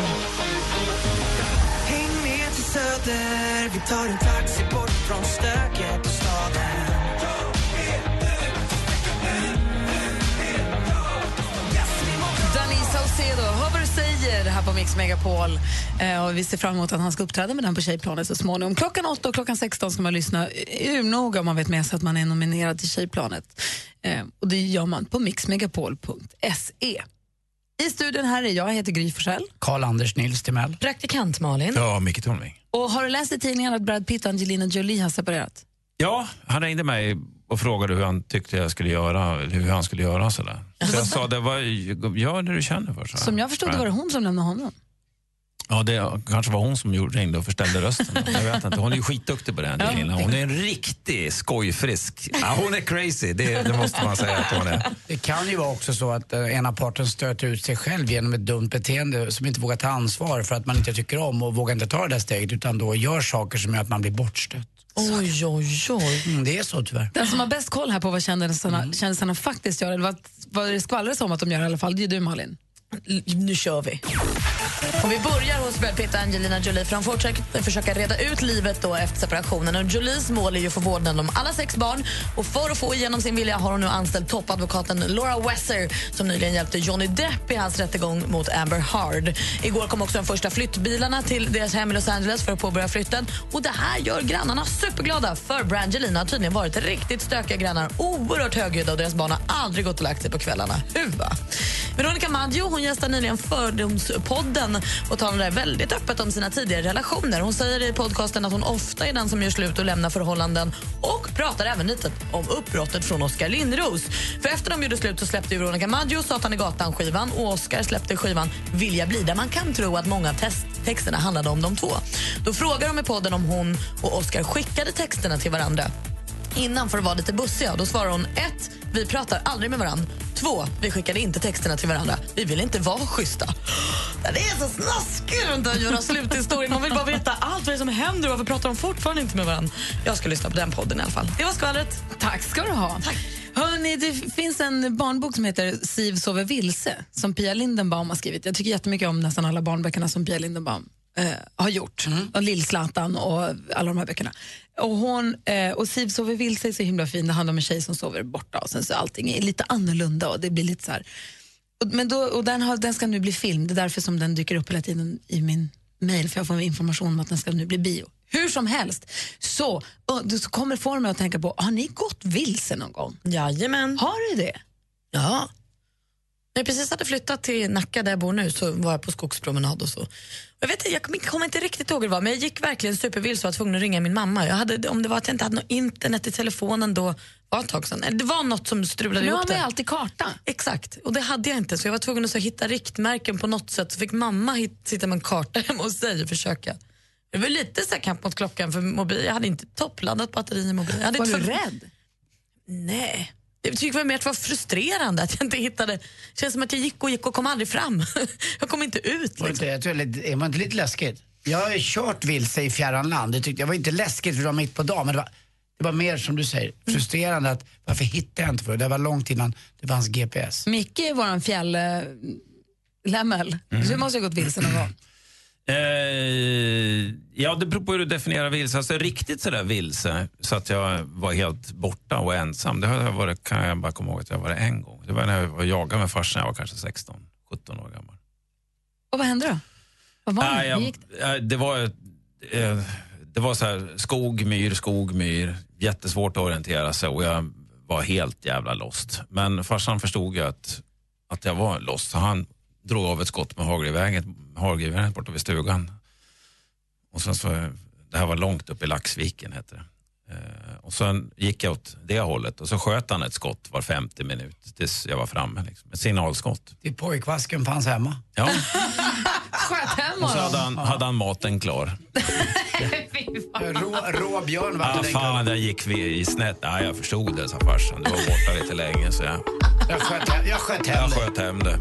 Häng med till Söder, vi tar en taxi bort från stöket och staden Danny Saucedo, hör säger här på Mix Megapol. Eh, och vi ser fram emot att han ska uppträda med den på Tjejplanet så småningom. Klockan 8 och klockan 16 ska man lyssna urnoga om man vet med sig att man är nominerad till Tjejplanet. Eh, och det gör man på mixmegapol.se. I studion här är jag, jag heter Gry Forssell. Karl-Anders Nils Timell. Praktikant Malin. Ja, Micke Tornving. Och har du läst i tidningen att Brad Pitt och Angelina Jolie har separerat? Ja, han ringde mig och frågade hur han tyckte jag skulle göra, hur han skulle göra. Sådär. Så jag sa, det var, gör det du känner för. Så. Som jag förstod det var det hon som lämnade honom. Ja, det kanske var hon som gjorde- ringde och förställde rösten. Jag vet inte. Hon är ju skitduktig på det. Ja, Angelina. Hon är en riktig skojfrisk. Ja, hon är crazy, det, det måste man säga att hon är. Det kan ju vara också så att eh, ena parten stöter ut sig själv genom ett dumt beteende som inte vågar ta ansvar för att man inte tycker om och vågar inte ta det där steget utan då gör saker som gör att man blir bortstött. Oj, oj, oj. Mm, det är så tyvärr. Den som har bäst koll här på vad kändisarna, kändisarna faktiskt gör, eller vad, vad det skvallras om att de gör i alla fall, det är du Malin. Nu kör vi. Och vi börjar hos Brad Pitt och Angelina Jolie för de fortsätter försöka reda ut livet då efter separationen. Och Jolies mål är ju att få vårdnaden om alla sex barn. Och för att få igenom sin vilja har hon nu anställt toppadvokaten Laura Wesser som nyligen hjälpte Johnny Depp i hans rättegång mot Amber Heard. Igår kom också de första flyttbilarna till deras hem i Los Angeles för att påbörja flytten. Och det här gör grannarna superglada för Brangelina har tydligen varit riktigt stökiga grannar, oerhört högljudda och deras barn har aldrig gått och lagt sig på kvällarna. Huva! Veronica Maggio hon gästade nyligen Fördomspodden och talade väldigt öppet om sina tidigare relationer. Hon säger i podcasten att hon ofta är den som gör slut och lämnar förhållanden och pratar även lite om uppbrottet från Oskar Lindros. För efter de gjorde slut så släppte Veronica Maggio Satan i gatan-skivan och Oskar släppte skivan Vill jag bli där man kan tro att många av test- texterna handlade om de två. Då frågar de i podden om hon och Oskar skickade texterna till varandra innan för att vara lite bussiga. Då svarar hon ett, Vi pratar aldrig med varandra. Två, Vi skickade inte texterna till varandra. Vi vill inte vara schyssta. Det är så snaskigt runt att göra sluthistorien. Man vill bara veta allt vad som händer och varför pratar de fortfarande inte med varandra. Jag ska lyssna på den podden i alla fall. Det var skvallret. Tack ska du ha. Hörrni, det finns en barnbok som heter Siv sover vilse som Pia Lindenbaum har skrivit. Jag tycker jättemycket om nästan alla barnböckerna som Pia Lindenbaum eh, har gjort. Och Lill-Zlatan och alla de här böckerna. Och, hon, eh, och Siv sover vilse är så himla fin. Det handlar om en tjej som sover borta och sen så allting är lite annorlunda och det blir lite så här. Och, men då, och den, har, den ska nu bli film. Det är därför som den dyker upp hela tiden i min mail för jag får information om att den ska nu bli bio. Hur som helst, så, och, så kommer få mig att tänka på, har ni gått vilse någon gång? Jajamän. Har du det? Ja. När jag precis hade flyttat till Nacka där jag bor nu så var jag på skogspromenad och så. Jag, vet, jag kommer- inte riktigt ihåg hur det var men jag gick verkligen supervilse och var tvungen att ringa min mamma. Jag hade, om det var att jag inte hade något internet i telefonen då var ett tag sedan. Det var något som strulade För nu ihop har man det. alltid karta. Exakt, och det hade jag inte så jag var tvungen att så hitta riktmärken på något sätt. Så fick mamma hit, sitta med en karta hemma hos sig och försöka. Det var lite så kamp mot klockan för mobil. Jag hade inte toppladdat batteri i mobilen. Var du för- rädd? Nej. Jag tycker väl mer att det var frustrerande att jag inte hittade. Det känns som att jag gick och gick och kom aldrig fram. jag kom inte ut. Var det inte, jag tror, det är man inte lite läskigt? Jag har kört vilse i fjärran land. Det tyckte jag var inte läskigt för det var mitt på dagen men det var, det var mer som du säger frustrerande att varför hittade jag inte för det? Det var långt innan det fanns GPS. Micke är vår fjälllämmel. Mm. Du måste ha gått vilse någon gång. Eh, ja, det beror på hur du definierar vilse. Alltså riktigt sådär vilse, så att jag var helt borta och ensam. Det har jag varit, kan jag bara komma ihåg att jag var det en gång. Det var när jag var jagade med farsan, jag var kanske 16, 17 år gammal. Och vad hände då? Vad var det? Jag, gick det? var, eh, det var så här, skog, myr, skog, myr. Jättesvårt att orientera sig och jag var helt jävla lost. Men farsan förstod ju att, att jag var lost så han drog av ett skott med hagelgeväret borta vid stugan. Och sen så, det här var långt upp i Laxviken hette det. Eh, och sen gick jag åt det hållet och så sköt han ett skott var 50 minut tills jag var framme. Liksom. Ett signalskott. Det pojkvasken fanns hemma. Ja. Sköt hem Och så hade han, hade han maten klar. Rå, rå björn var Ah, det fan, där gick vi i snett. Ja, jag förstod det, sa farsan. Du var borta lite länge, så jag, Jag sköt, hem- jag sköt hem jag det. sköt hem det.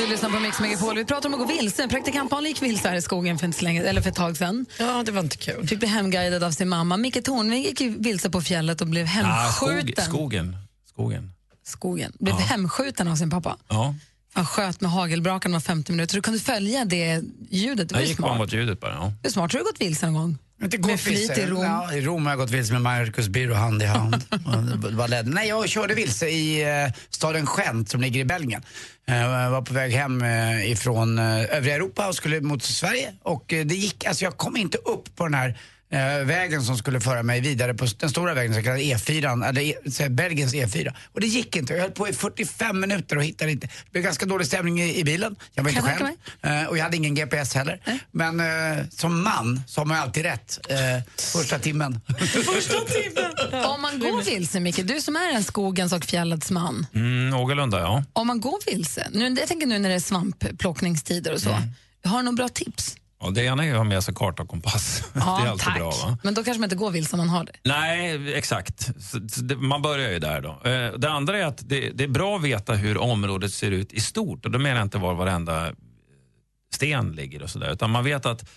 Du lyssnar på Mix Megapol. Vi pratar om att gå vilse. Praktikant Malin gick vilse här i skogen för, inte länge, eller för ett tag sedan. Ja, det var inte kul. Fick bli hemguidad av sin mamma. Micke Tornving gick vilse på fjället och blev Ah, skog, hemskjuten. skogen. skogen. Skogen. Blev Ja. hemskjuten av sin pappa. Ja. Han sköt med hagelbrakan var 50 minuter. Du kunde följa det ljudet. Det var Jag gick bara smart. mot ljudet bara. Ja. Det är smart. Har du gått vilse någon gång? Inte Med gått flit vilse. i Rom. Ja, I Rom har jag gått vilse med Marcus Birro hand i hand. Var ledsen. Nej, jag körde vilse i eh, staden Gent som ligger i Belgien. Eh, Jag var på väg hem eh, ifrån eh, övriga Europa och skulle mot Sverige. Och det gick, alltså jag kom inte upp på den här eh, vägen som skulle föra mig vidare på den stora vägen, så kallade E4, eller e, här, Belgiens E4. Och det gick inte. Jag höll på i 45 minuter och hittade inte. Det blev ganska dålig stämning i, i bilen. Jag var inte själv. Eh, och jag hade ingen GPS heller. Men eh, som man så har man alltid rätt. Eh, första timmen. Första timmen! Om man går vilse, Micke, du som är en skogens och fjällets man. Mm, någorlunda, ja. Om man går vilse, nu, jag tänker nu när det är svampplockningstider och så, Mm. har du några bra tips? Och det ena är att ha med sig karta och kompass. det är alltid tack. bra. Va? Men då kanske man inte går vilse om man har det. Nej, exakt. Så, så det, man börjar ju där. då. Eh, det andra är att det, det är bra att veta hur området ser ut i stort. Och Då menar jag inte var varenda sten ligger och sådär. Utan man vet att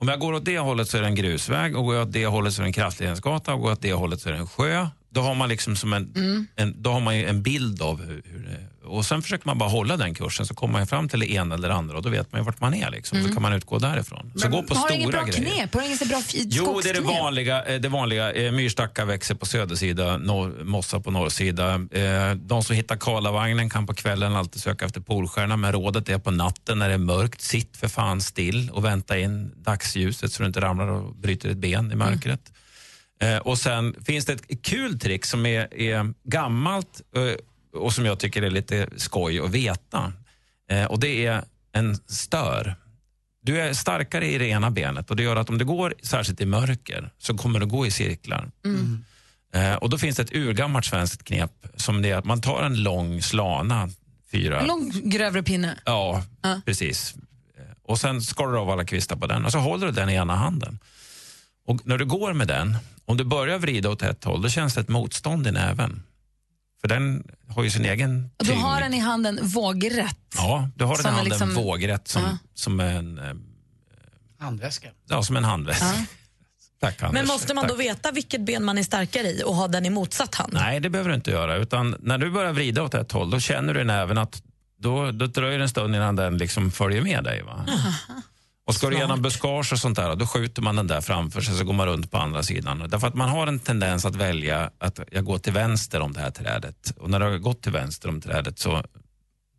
om jag går åt det hållet så är det en grusväg och går jag åt det hållet så är det en kraftledningsgata och går jag åt det hållet så är det en sjö. Då har man liksom som en, Mm. en, då har man ju en bild av hur, hur och sen försöker man bara hålla den kursen så kommer man fram till det ena eller det andra och då vet man ju vart man är. Liksom. Så kan man utgå därifrån. Så gå på har stora bra grejer. knep? Har du inget bra f- Jo, det är det skogsknep? vanliga. eh, Det vanliga. Eh, Myrstackar växer på södersida, norr, mossa på norrsida. Eh, De som hittar Karlavagnen kan på kvällen alltid söka efter Polstjärna, men rådet är på natten när det är mörkt, sitt för fan still och vänta in dagsljuset så du inte ramlar och bryter ett ben i mörkret. Eh, Och sen finns det ett kul trick som är, är gammalt och som jag tycker är lite skoj att veta. Eh, Och det är en stör. Du är starkare i det ena benet och det gör att om du går särskilt i mörker så kommer du gå i cirklar. Mm. Eh, och då finns det ett urgammalt svenskt knep som det är att man tar en lång slana, fyra... En lång grövre pinne. Ja, precis. Eh, Och sen skalar du av alla kvistar på den och så håller du den i ena handen. Och när du går med den, om du börjar vrida åt ett håll, då känns det ett motstånd i näven. För den har ju sin egen Och du tyngd. har den i handen vågrätt. Ja, du har den i handen liksom- vågrätt som, Ja. som en, eh, Handväska. ja, som en handväska. Tack Anders. Men måste man då Tack. veta vilket ben man är starkare i och ha den i motsatt hand? Nej, det behöver du inte göra. Utan när du börjar vrida åt ett håll, då känner du i näven att då, då dröjer det en stund innan den liksom följer med dig. Va? Och ska du igenom buskage och sånt där, då skjuter man den där framför sig så går man runt på andra sidan. Därför att man har en tendens att välja att jag går till vänster om det här trädet. Och när du har gått till vänster om trädet så,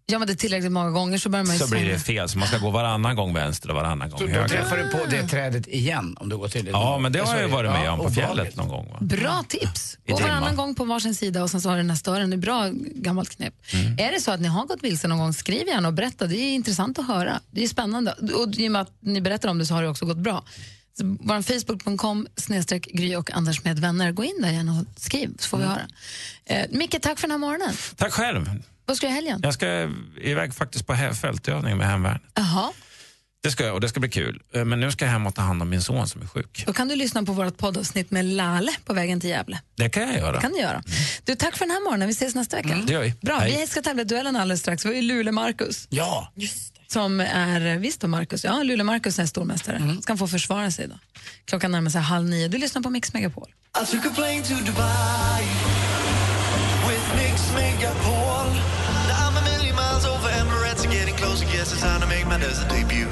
Gör man det tillräckligt många gånger så börjar man ju så blir det fel. Så man ska gå varannan gång vänster och varannan gång Så då höger. träffar du på det trädet igen om du går till det. Ja, men det har jag ju varit med om på fjället någon gång. Va? Bra tips. I Gå varannan gång på varsin sida och sen så har du den här stören. Det är bra gammalt knep. Mm. Är det så att ni har gått vilse någon gång, skriv gärna och berätta. Det är intressant att höra. Det är spännande. Och i och med att ni berättar om det så har det också gått bra. Så Vår Facebook.com snedstreck Gry och Anders med vänner. Gå in där gärna och skriv så får vi höra. Eh, Micke, tack för den här morgonen. Tack själv. Vad ska du i helgen? Jag ska iväg faktiskt på fältövning med hemvärnet. Jaha. Det ska jag och det ska bli kul. Eh, Men nu ska jag hem och ta hand om min son som är sjuk. Då kan du lyssna på vårt poddavsnitt med Lale på vägen till Gävle. Det kan jag göra. kan du göra. Du, tack för den här morgonen. Vi ses nästa vecka. det gör vi. Bra, Hej. vi ska tävla i duellen alldeles strax. Vi har ju Luleå-Marcus. Ja. Som är, visst då Marcus? Ja, Luleå-Marcus är stormästare. Ska han få försvara sig då. Klockan närmar sig halv nio. Du lyssnar på Mix Megapol. I took a plane to Dubai with Mix Megapol. Time to make my desert debut.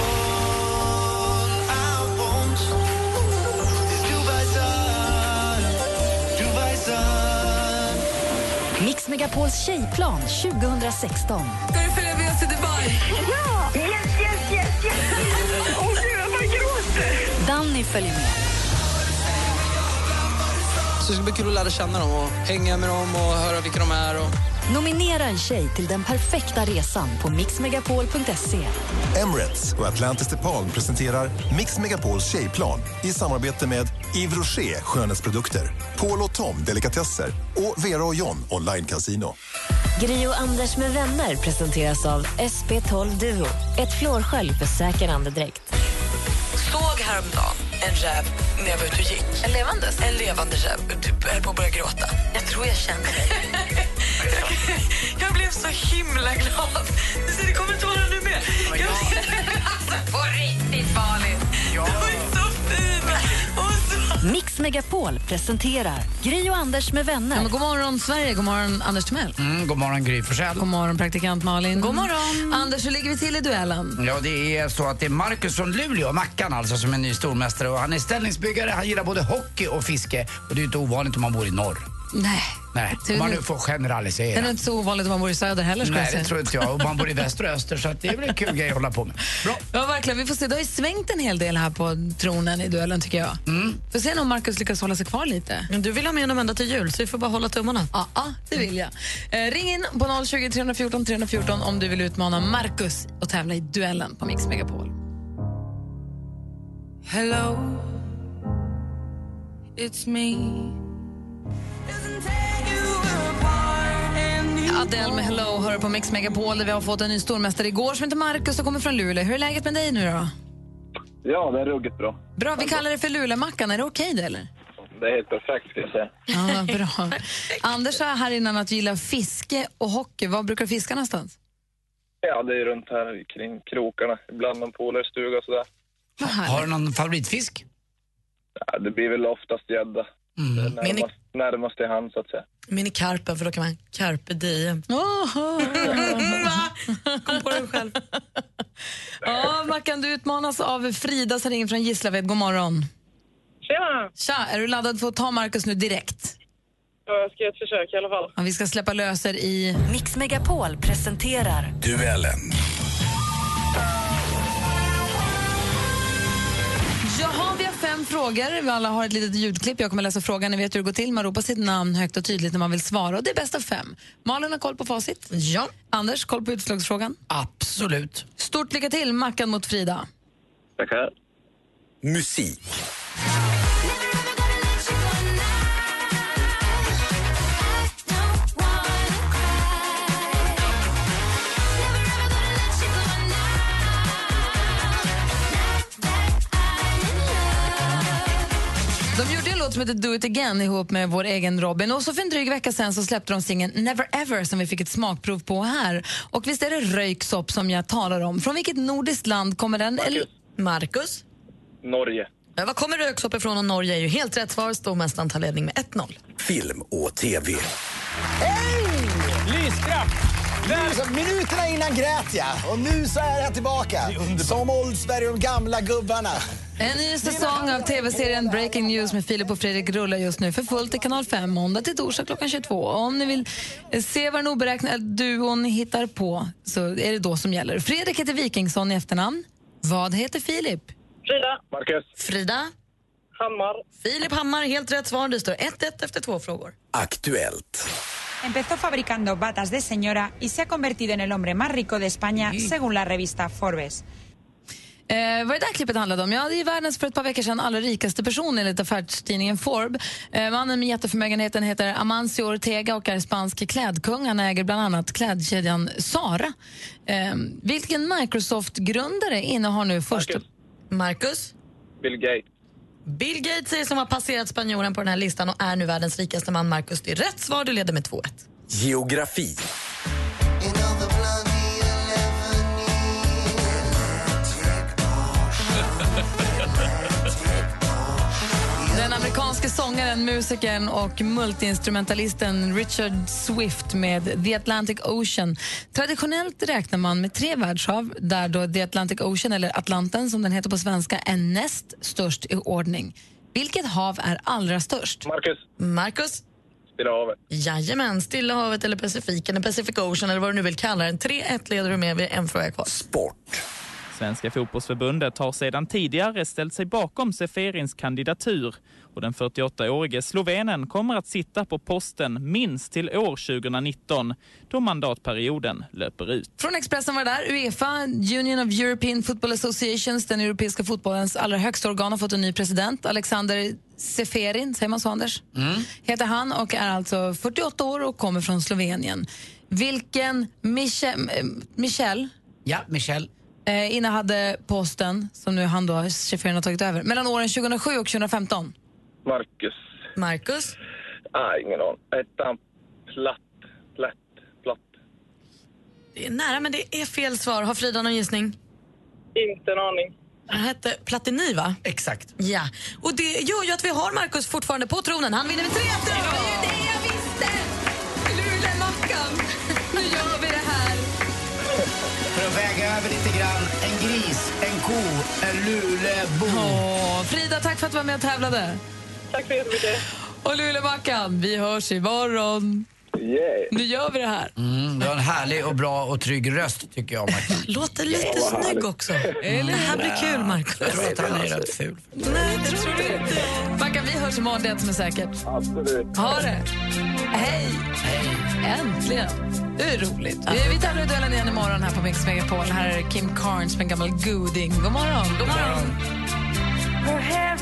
All I want is Dubai sun, Dubai sun. Mix Megapols tjejplan 2016. Ska du följa med oss till Dubai? Ja! Yes, yes, yes, yes! Åh gud, jag bara gråter! Danny följer med. Så det ska bli kul att lära känna dem och hänga med dem och höra vilka de är. Och... Nominera en tjej till den perfekta resan på mixmegapol.se. Emirates och Atlantis DePaul presenterar Mix Megapols tjejplan i samarbete med Yves Rocher skönhetsprodukter, Paul och Tom delikatesser och Vera och John online casino. Gri och Anders med vänner presenteras av SP12 Duo. Ett flårskölj för säker andedräkt. Såg häromdagen en räv när jag var ute och gick. En levandes? En levande räv. Typ, höll på att börja gråta. Jag tror jag känner dig. Jag blev så himla glad. Så det kommer tårar nu med. Ja, ja. alltså, på riktigt, Malin! Ja. Du är så fin! Mix Megapol presenterar Gry och Anders med vänner. Ja, god morgon, Sverige. God morgon, Anders Timell. Mm, god morgon, Gry Forssell. God morgon, praktikant Malin. God morgon. Anders, hur ligger vi till i duellen? Ja, det är så att det är Marcus från Luleå, Mackan alltså, som är ny stormästare. Och han är ställningsbyggare, han gillar både hockey och fiske. Och det är inte ovanligt om man bor i norr. Nej. Nej, om man nu- får generalisera. Det är inte så ovanligt om man bor i söder heller. Ska jag Nej, säga. det tror inte jag. Och man bor i väster och öster, så att det är väl en kul grej att hålla på med. Bra. Ja, verkligen. Vi får se. Det har ju svängt en hel del här på tronen i duellen, tycker jag. Mm. Får se om Markus lyckas hålla sig kvar lite. Men Du vill ha med honom ända till jul, så vi får bara hålla tummarna. Ja, ja, det vill jag. Eh, ring in på 020 314 314 om du vill utmana Markus och tävla i duellen på Mix Megapol. Hello, it's me. Adele med Hello hör på Mix Megapol där vi har fått en ny stormästare igår som heter Markus och kommer från Luleå. Hur är läget med dig nu då? Ja, det är ruggigt bra. Bra, vi kallar det för Luleåmackan. Är det okej det eller? Det är helt perfekt ska jag säga. Ja, bra. Anders sa här innan att du gillar fiske och hockey. Var brukar du fiska någonstans? Ja, det är runt här kring krokarna. Ibland någon polarstuga och sådär. Har du någon favoritfisk? Ja, det blir väl oftast gädda. Det är Mini- Närmast, närmast i hand så att säga. Minikarpen, för då kan man carpe diem. Kom på den själv. Ja, Mackan, du utmanas av Frida som ringer från Gislaved. God morgon. Tjena! Tja, är du laddad för att ta Markus nu direkt? Ja, jag ska göra ett försök i alla fall. Ja, vi ska släppa löser i... Mix Megapol presenterar Duellen. Jaha, fem frågor. Vi alla har ett litet ljudklipp. Jag kommer läsa frågan. Ni vet hur det går till. Man ropar sitt namn högt och tydligt när man vill svara. Och det är bäst av fem. Malin har koll på facit. Ja. Anders, koll på utslagsfrågan. Absolut. Stort lycka till, Mackan mot Frida. Tackar. Musik. De gjorde en låt som heter Do it again ihop med vår egen Robin. Och så för en dryg vecka sen så släppte de singeln Never ever som vi fick ett smakprov på här. Och visst är det röyksopp som jag talar om. Från vilket nordiskt land kommer den? Eller- Marcus? Norge. Ja, var kommer röksopp ifrån? Och Norge är ju helt rätt svar. Stormästaren tar ledning med 1-0. Film och TV. Lyskraft! Nu, så, minuterna innan grät jag och nu så är jag tillbaka. Som Oldsberg och de gamla gubbarna. En ny säsong av tv-serien Breaking News med Filip och Fredrik rullar just nu för fullt i kanal 5 måndag till torsdag klockan 22. Och om ni vill eh, se vad den oberäkneliga duon hittar på så är det då som gäller. Fredrik heter Wikingsson i efternamn. Vad heter Filip? Frida. Marcus. Frida? Hammar. Filip Hammar, helt rätt svar. Det står 1-1 efter två frågor. Aktuellt. Empezó fabricando batas de señora y se ha convertido en el hombre más rico de España según la revista Forbes. Eh, vad det där klippet handlade om? Ja, det är världens för ett par veckor sedan allra rikaste person enligt affärstidningen Forbes. Eh, mannen med jätteförmögenheten heter Amancio Ortega och är spansk klädkung. Han äger bland annat klädkedjan Zara. Eh, vilken Microsoft-grundare innehar nu första... Marcus? Bill Gates. Bill Gates är som har passerat spanjoren på den här listan och är nu världens rikaste man. Marcus, det är rätt svar. Du leder med 2-1. Geografi. Sångaren, musikern och multiinstrumentalisten Richard Swift med The Atlantic Ocean. Traditionellt räknar man med tre världshav där då The Atlantic Ocean, eller Atlanten som den heter på svenska, är näst störst i ordning. Vilket hav är allra störst? Marcus. Marcus? Stilla havet. Jajamän, Stilla havet eller Pacifiken, eller Pacific Ocean eller vad du nu vill kalla den. 3-1 leder du med, vi en fråga kvar. Svenska fotbollsförbundet har sedan tidigare ställt sig bakom Seferins kandidatur och den 48-årige slovenen kommer att sitta på posten minst till år 2019 då mandatperioden löper ut. Från Expressen var det där. Uefa, Union of European Football Associations, den europeiska fotbollens allra högsta organ, har fått en ny president. Alexander Seferin, säger man så Anders? Heter han och är alltså 48 år och kommer från Slovenien. Vilken Michel, eh, Michel Ja, Michel. eh, innehade posten som nu han då, Seferin har tagit över, mellan åren 2007 och 2015? Marcus. Marcus? Nej, ingen aning. Ettan. Platt. Plätt. Platt. Det är nära, men det är fel svar. Har Frida någon gissning? Inte en aning. Han hette Platini, va? Exakt. Ja. Och det gör ju att vi har Markus fortfarande på tronen. Han vinner med 3-1 Det var ju det jag visste! Lulemackan! Nu gör vi det här. För att väga över lite grann, en gris, en ko, en lulebo. Åh, Frida, tack för att du var med och tävlade. Tack så jättemycket. Och Lulemackan, vi hörs imorgon. Yeah. Nu gör vi det här. Mm, du har en härlig och bra och trygg röst tycker jag, Martin. Låter lite Ja, vad snygg härligt. också. Eller det här blir kul, Markus. Jag tror att han är rätt ful. Nej, det tror du inte. Mackan, vi hörs imorgon, det är som är säkert. Absolut. Ha det! Hej! Äntligen! Det är roligt. Vi, vi tävlar i duellen igen imorgon här på Mix Megapol. Här är Kim Carnes med en gammal goding. God morgon! God morgon! Her hair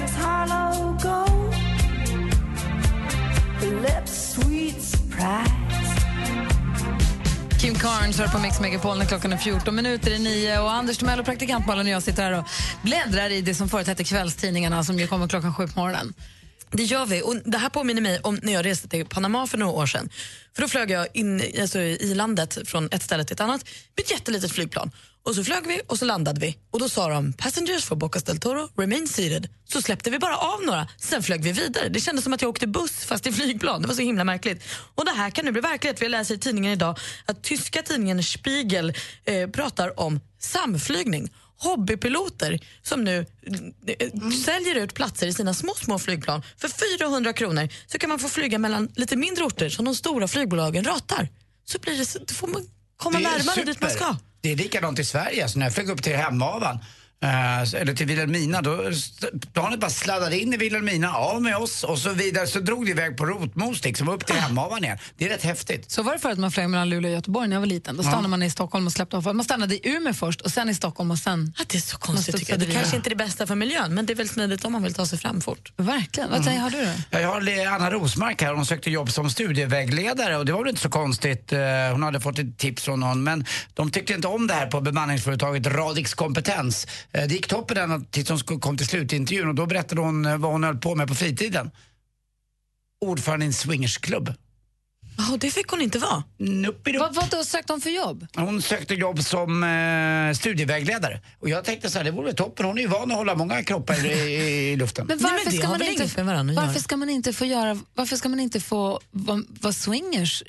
Kim Carnes hör på Mix Megapol när klockan är 14 minuter i nio. Och Anders Timell och praktikant Malin och jag sitter här och bläddrar i det som förut hette kvällstidningarna som ju kommer klockan sju på morgonen. Det gör vi. Och det här påminner mig om när jag reste till Panama för några år sedan. För Då flög jag in alltså, i landet från ett ställe till ett annat med ett jättelitet flygplan. Och så flög vi och så landade vi. Och Då sa de passengers for Bocas del Toro remain seated. Så släppte vi bara av några, sen flög vi vidare. Det kändes som att jag åkte buss fast i flygplan. Det var så himla märkligt. Och Det här kan nu bli verklighet. Vi läser i tidningen idag att tyska tidningen Spiegel eh, pratar om samflygning hobbypiloter som nu eh, säljer ut platser i sina små, små flygplan. För 400 kronor så kan man få flyga mellan lite mindre orter som de stora flygbolagen ratar. Så blir det, så- då får man komma närmare dit man super. ska. Det är likadant i Sverige. Alltså när jag flög upp till Hemavan eh, eller till Vilhelmina, då planet bara sladdade in i Vilhelmina, av med oss och så vidare. Så drog det iväg på Rotmos liksom, upp till Hemavan igen. Det är rätt häftigt. Så var det förut man flög mellan Luleå och Göteborg när jag var liten. Då stannade Ja. man i Stockholm och släppte av. Man stannade i Umeå först och sen i Stockholm och sen... Ja, det är så konstigt tycker jag. Det kanske inte är det bästa för miljön men det är väl smidigt om man vill ta sig fram fort. Verkligen. Vad säger har du då? Ja, Jag har Anna Rosmark här, hon sökte jobb som studievägledare och det var väl inte så konstigt. Eh, Hon hade fått ett tips från någon men de tyckte inte om det här på bemanningsföretaget Radix Kompetens. Eh, Det gick toppen ända tills hon kom till slutintervjun och då berättade hon eh, vad hon höll på med på fritiden. Ordförande i en swingersklubb. Ja, det fick hon inte vara. Vad, vad då sökte hon för jobb? Hon sökte jobb som eh, studievägledare. Och jag tänkte så här, det vore väl toppen. Hon är ju van att hålla många kroppar i, i, i luften. Men varför, ska man inte, varför ska man inte få göra, varför ska man inte få vara vara swingers?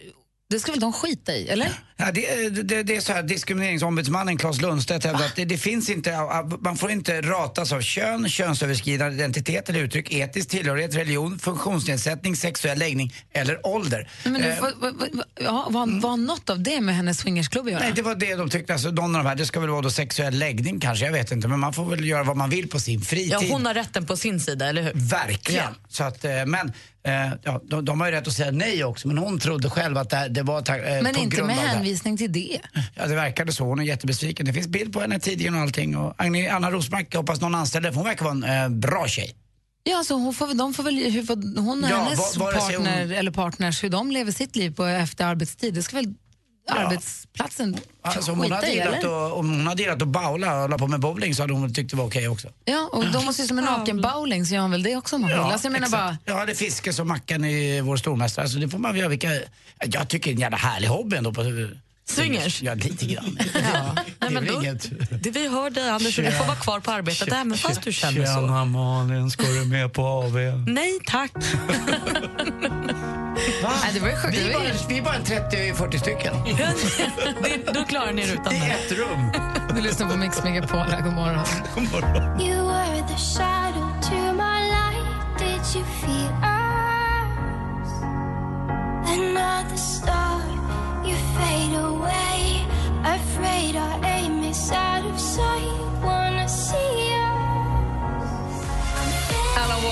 Det ska väl de skita i, eller? Ja, det, det, det är så här, diskrimineringsombudsmannen Claes Lundstedt hävdar att det, det finns inte, man får inte ratas av kön, könsöverskridande identitet eller uttryck, etisk tillhörighet, religion, funktionsnedsättning, sexuell läggning eller ålder. Men, Eh, eh, vad, vad, vad, ja, var, var något av det med hennes swingersklubb att göra? Nej, det var det de tyckte. Alltså, någon av de här, det ska väl vara då sexuell läggning kanske, jag vet inte. Men man får väl göra vad man vill på sin fritid. Ja, hon har rätten på sin sida, eller hur? Verkligen. Ja. Så att, eh, men eh, ja, de, de har ju rätt att säga nej också. Men hon trodde själv att det, det var ta, eh, Men på inte grund med av det. hänvisning till det. Ja, det verkade så. Hon är jättebesviken. Det finns bild på henne tidigare och allting. Och Agne- Anna Rosmark, hoppas någon anställer för hon verkar vara en eh, bra tjej. Ja, alltså hon, får, de får väl, hur, hon och Ja, hennes va- vare sig partner hon- eller partners, hur de lever sitt liv på efter arbetstid, det ska väl arbetsplatsen Alltså, om, hon hade i, gillat att, om hon hade gillat att baula och hålla på med bowling så hade hon tyckt det var okej också. Ja, och de måste ju som en naken bowling så gör hon väl det också om hon vill. Alltså, jag menar exakt. bara, Ja, det är fiske som Mackan i vår stormästare. Alltså, det får man göra vilka... Jag tycker det är en jävla härlig hobby ändå. På, Swingers? Ja, lite grann. Ja. Nej, men Det är då, inget- det, vi hör dig Anders, och du får vara kvar på arbetet även fast du känner så. Tjena Malin, ska du med på AW? Nej tack. Nej, det var ju sjukt. Vi var vi är bara en 30-40 stycken. Det- Då klarar ni er utan I ett rum. Du lyssnar på Mix Megapol här, god morgon. You were the shadow to my light. Did you feel us? Another star, you fade away. Afraid our aim is out of sight. Wanna see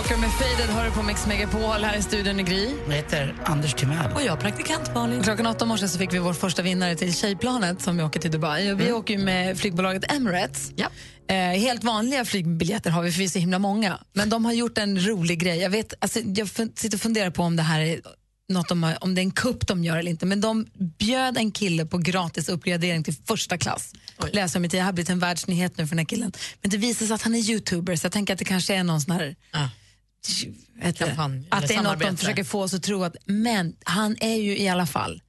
Walker med Faded har du på Mix Megapol här i studion i Gry. Jag heter Anders Timell. Och jag praktikant Malin. Klockan åtta morse så fick vi vår första vinnare till tjejplanet som vi åker till Dubai. Och vi åker ju med flygbolaget Emirates. Ja. Eh, helt vanliga flygbiljetter har vi för vi är så himla många. Men de har gjort en rolig grej. Jag, vet, alltså, jag sitter och funderar på om det här är något har, om det är en kupp de gör eller inte. Men de bjöd en kille på gratis uppgradering till första klass. Läser om det, det har blivit en världsnyhet nu för den här killen. Men det visar sig att han är youtuber så jag tänker att det kanske är någon sån här Ja. Kampanj att det är något de försöker få oss att tro att, men han är ju i alla fall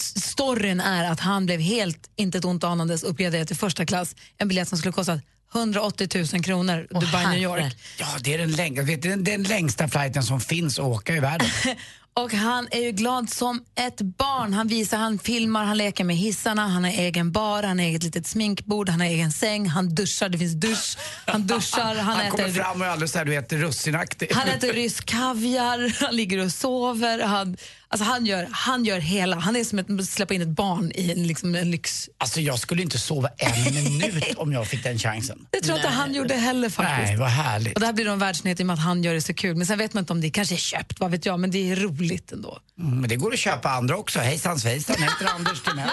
Storyn är att han blev helt, inte ett ont anandes, uppgraderad till första klass. En biljett som skulle kosta 180 000 kronor, Dubai, New York. Ja, det är den, läng- du, den, den längsta flighten som finns att åka i världen. Och han är ju glad som ett barn. Han visar, han filmar, han leker med hissarna, han har egen bar, han har eget litet sminkbord, han har egen säng, han duschar, det finns dusch, han duschar, han, Han kommer äter... fram och är alldeles där, du vet, russinaktig. Han äter rysk kaviar, han ligger och sover. Han, alltså han, gör, han gör hela. Han är som att släppa in ett barn i en, liksom en lyx... Alltså jag skulle inte sova en minut om jag fick den chansen. Det tror jag inte han gjorde heller faktiskt. Nej, vad härligt. Och det här blir då en världsnyhet i och med att han gör det så kul. Men sen vet man inte om det kanske är köpt, vad vet jag. Men det är roligt ändå. Mm, men det går att köpa andra också. Hejsan svejsan, jag heter Anders Timell.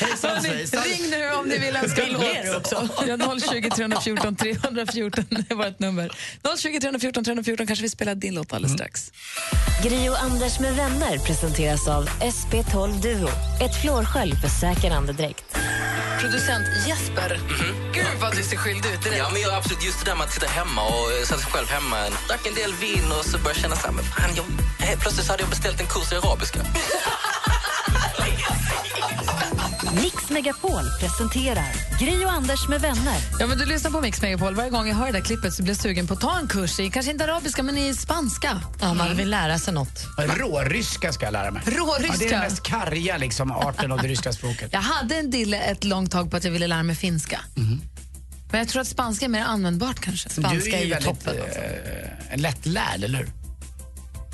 Hejsan svejsan. ring nu om ni vill önska en låt. också. Ja, 020 314 314 är vårt nummer. 020 314 314 kanske vi spelar din låt alldeles strax. Gri och Anders med vänner presenteras av SP12 Duo. Ett flårskölj för säker andedräkt. Producent Jesper, gud vad du ser skyldig ut direkt. Ja, men jag, absolut, just det där med att sitta hemma och eh, sätta sig själv hemma. Drack en del vin och så började känna så här, men fan, jag, plötsligt så hade jag beställt en kurs i arabiska. Mix Megapol presenterar Gri och Anders med vänner. Ja, men du lyssnar på Mix Megapol. Varje gång jag hör det där klippet så blir jag sugen på att ta en kurs i, kanske inte arabiska, men i spanska. Ja, man vill lära sig något. Råryska ska jag lära mig. Råryska? Ja, det är den mest karga liksom, arten av det ryska språket. Jag hade en dille ett långt tag på att jag ville lära mig finska. Men jag tror att spanska är mer användbart kanske. Mhm. du är ju väldigt eh, lättlärd, eller hur?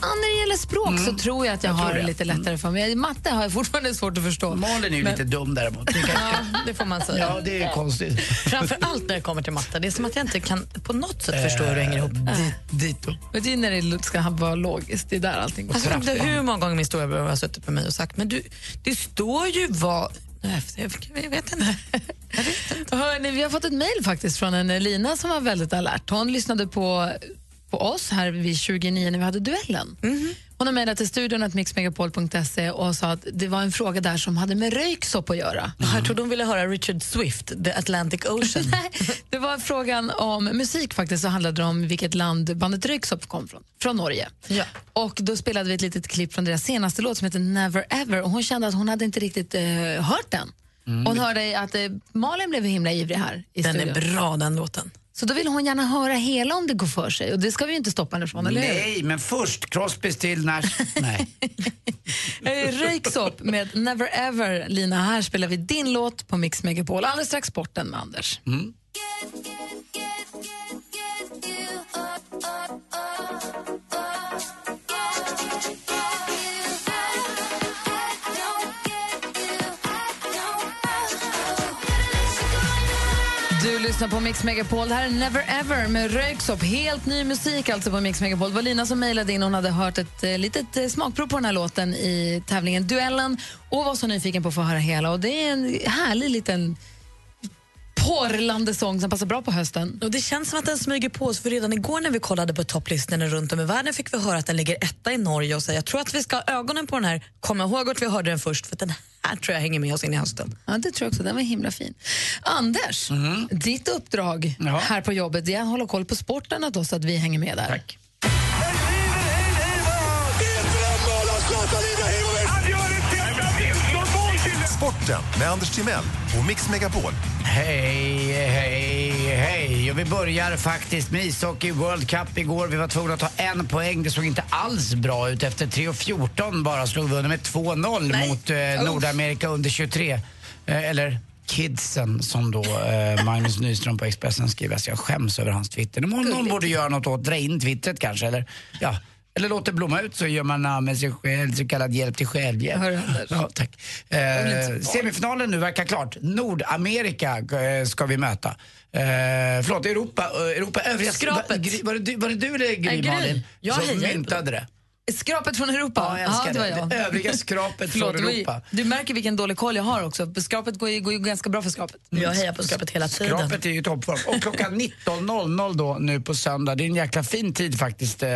Ja, när det gäller språk så tror jag att jag, Jag har det det. lite lättare för mig. Matte har jag fortfarande svårt att förstå. Malin är ju Men- lite dum däremot. Ja, det får man säga. Ja, det är konstigt. Framför allt när det kommer till matte. Det är som att jag inte kan på något sätt förstå hur det hänger ihop. Dito. Men det är när det ska vara logiskt. Det är där allting går Alltså, snabbt. det är hur många gånger min storebror har suttit med mig och sagt men du, det står ju vad... Nej, Jag jag vet inte. Hörrni, vi har fått ett mejl faktiskt från en Lina som var väldigt alert. Hon lyssnade på, på oss här vid 29 när vi hade duellen. Hon har mejlat till studion att mixmegapol.se och sa att det var en fråga där som hade med röyksopp att göra. Jag trodde hon ville höra Richard Swift, The Atlantic Ocean. Nej, det var frågan om musik faktiskt så handlade det om vilket land bandet Röyksopp kom från. Från Norge. Ja. Och då spelade vi ett litet klipp från deras senaste låt som heter Never Ever och hon kände att hon hade inte riktigt eh, hört den. Hon hörde att eh, Malin blev himla ivrig här i Den studion. är bra den låten. Så då vill hon gärna höra hela om det går för sig och det ska vi ju inte stoppa henne från, eller hur? Nej, men först Crosby, Still, Nash. Nej. Eh, Röyksopp med Never Ever. Lina, här spelar vi din låt på Mix Megapol. Alldeles strax sporten med Anders. Du lyssnar på Mix Megapol. Det här är Never Ever med Röyksopp. Helt ny musik alltså på Mix Megapol. Det var Lina som mejlade in. Hon hade hört ett eh, litet eh, smakprov på den här låten i tävlingen Duellen och var så nyfiken på att få höra hela. Och det är en härlig liten porlande sång som passar bra på hösten. Och det känns som att den smyger på oss, för redan igår när vi kollade på topplistorna runt om i världen fick vi höra att den ligger etta i Norge och så jag tror att vi ska ha ögonen på den här. Kom ihåg att vi hörde den först, för den här tror jag hänger med oss in i hösten. Ja, det tror jag också. Den var himla fin. Anders, ditt uppdrag här på jobbet är att hålla koll på sporten åt oss att vi hänger med där. Tack. Sporten med Anders Timell och Mix Megapol. Hej, hej, hej. Och vi börjar faktiskt med ishockey World Cup igår. Vi var tvungna att ta en poäng. Det såg inte alls bra ut. Efter 3.14 bara slog vi under med 2-0 mot eh, Nordamerika under 23. Eh, eller Kidsen som då eh, Magnus Nyström på Expressen skriver. Så jag skäms över hans Twitter. Någon borde göra något åt, dra in twittret kanske. Eller, ja. Eller låt det blomma ut så gör man av med sig själv, så kallad hjälp till självhjälp. Ja, tack. Eh, semifinalen nu verkar klart. Nordamerika eh, ska vi möta. Eh, förlåt, Europa. eh, Europa övriga... Skrapet. Gry- Var det du, var det du eller Gry. Malin? Jag som myntade det? Skrapet från Europa? Ja, jag älskar det. var det. jag. Det övriga skrapet Förlåt, från det Europa. Du märker vilken dålig koll jag har också. Skrapet går ju, går ju ganska bra för skrapet. Jag hejar på skrapet hela tiden. Skrapet är ju i toppform. Och klockan 19.00 då nu på söndag. Det är en jäkla fin tid faktiskt. Eh,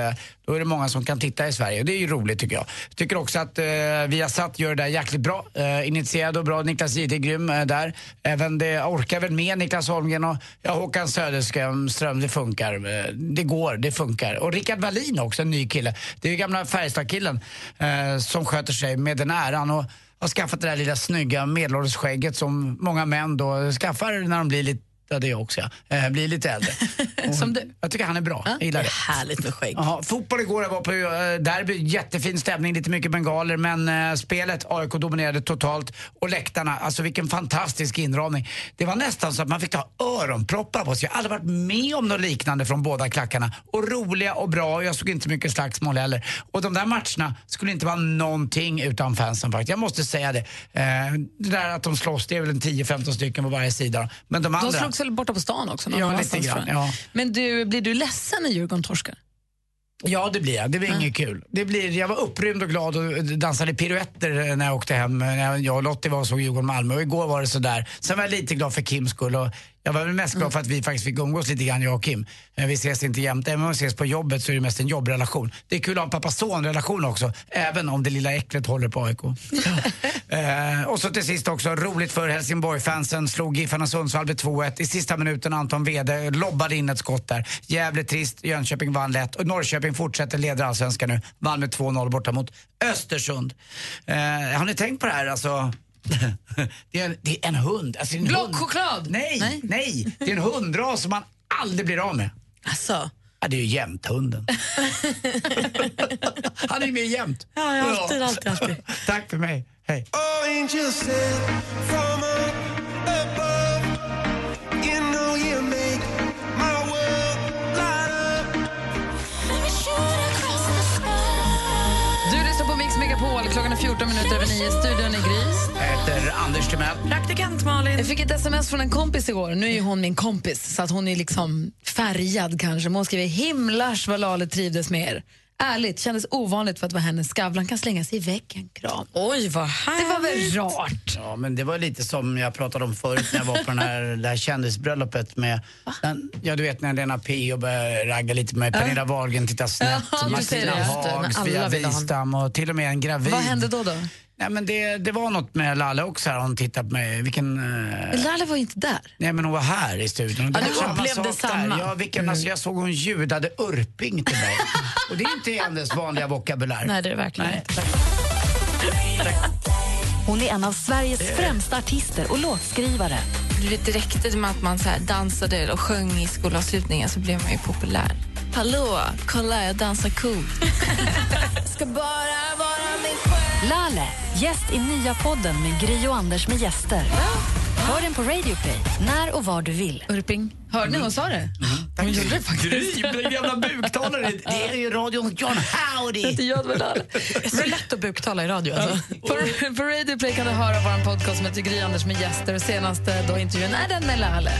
Då är det många som kan titta i Sverige. Det är ju roligt tycker jag. Tycker också att eh, Viasat gör det där jäkligt bra. Eh, initierad och bra. Niklas Jihde är grym eh, där. Även det orkar väl med Niklas Holmgren och ja, Håkan Söderström. Ström, det funkar. Eh, Det går, det funkar. Och Rickard Wallin också, en ny kille. Det är ju här Färjestad-killen eh, som sköter sig med den äran. Och, har skaffat det där lilla snygga medelålders skägget som många män då skaffar när de blir lite Ja, det också ja. Eh, blir lite äldre. Som du. Jag tycker han är bra. Jag gillar det. Härligt med skägg. Jaha, fotboll igår, jag var på uh, derby, jättefin stämning, lite mycket bengaler men eh, spelet, AIK dominerade totalt och läktarna, alltså vilken fantastisk inramning. Det var nästan så att man fick ta öronproppar på sig. Jag har aldrig varit med om något liknande från båda klackarna. Och roliga och bra och jag såg inte mycket slagsmål heller. Och de där matcherna skulle inte vara någonting utan fansen faktiskt. Jag måste säga det. Eh, det där att de slåss, det är väl en 10-15 stycken på varje sida. Men de andra... De väl borta på stan också? Ja, lite grann, ja. Men du, blir du ledsen när Djurgården torskar? Ja, det blir jag. Det blir inget kul. Det blir, jag var upprymd och glad och dansade piruetter när jag åkte hem. När jag och Lottie var och såg Djurgården-Malmö. Och igår var det sådär. Sen var jag lite glad för Kims skull. Och jag var väl mest glad för att vi faktiskt fick umgås lite grann, jag och Kim. Vi ses inte jämt. Även om vi ses på jobbet så är det mest en jobbrelation. Det är kul att ha en pappa-son-relation också. Även om det lilla äcklet håller på AIK. Eh, och så till sist också, roligt för Helsingborg-fansen. Slog Giffarna Sundsvall med 2-1. I sista minuten Anton Wede lobbade in ett skott där. Jävligt trist. Jönköping vann lätt. Och Norrköping fortsätter leda allsvenskan nu. Vann med 2-0 borta mot Östersund. Eh, har ni tänkt på det här alltså? Det, är en, det är en hund. Alltså en Block hund. choklad? Nej, nej, Det är en hundras som man aldrig blir av med. Alltså. Ja, det är ju jämthunden. Han är ju med jämt. Ja, ja, alltid, alltid, alltid. Tack för mig. Hej. Klockan är 14 minuter över 9. Studion är Gris. Jag heter Anders Timell. Praktikant Malin. Jag fick ett sms från en kompis igår. Nu är ju hon min kompis, så att hon är liksom färgad kanske. Men hon skriver himlars vad Lale trivdes med er. Ärligt, kändes ovanligt för att vara hennes Skavlan kan slänga sig i väggen. Kram. Oj, vad härligt. Det var väl rart? Ja, men det var lite som jag pratade om förut när jag var på den här, det här kändisbröllopet med, den, ja du vet när Lena P och började ragga lite med Pernilla Wahlgren, titta snett, Ja, Martina Haag, Sofia Wistam och till och med en gravid. Vad hände då? då? Nej, men det, det var något med Lalle också här, hon tittade på mig. Vilken... eh, Lalle var inte där. Nej men hon var här i studion. Ja, Det du samma upplevde samma. Ja, vilken, alltså, jag såg hon ljudade urping till mig. och det är inte hennes vanliga vokabulär. Nej, det är det verkligen Nej. Hon är en av Sveriges främsta artister och låtskrivare. Du vet, det räckte med att man så här dansade och sjöng i skolavslutningen så blev man ju populär. Hallå, kolla jag dansar coolt. Ska bara vara mig själv. Lale, gäst i nya podden med Gry och Anders med gäster. Hör den på Radio Play, när och var du vill. Urping. Hörde ni hon sa det? Hon gjorde det faktiskt. Gry, jävla buktalare. Det är ju radion John Howdy. Det är så lätt att buktala i radio. Alltså. På, på Radio Play kan du höra vår podcast som heter Gry Anders med gäster. Och senaste då intervjun är den med Lalle.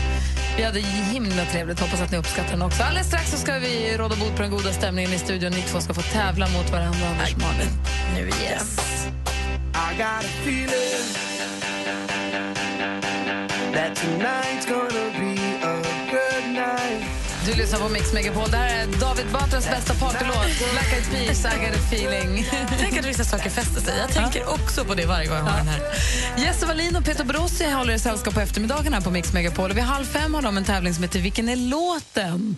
Vi hade himla trevligt. Hoppas att ni uppskattar den också. Alldeles strax så ska vi råda bot på den goda stämningen i studion. Ni två ska få tävla mot varandra, Anders Malin. Nu igen. I got a feeling that tonight's gonna be a good night. Du lyssnar på Mix Megapol. Det här är David Batras bästa partylåt. Black Eyed Peas, I got a feeling. Tänk att vissa saker fäster sig. Jag tänker också på det varje gång jag har den här. Jesse Wallin och Peter Borossi håller er sällskap på eftermiddagen här på Mix Megapol. Och vid halv fem har de en tävling som heter Vilken är låten?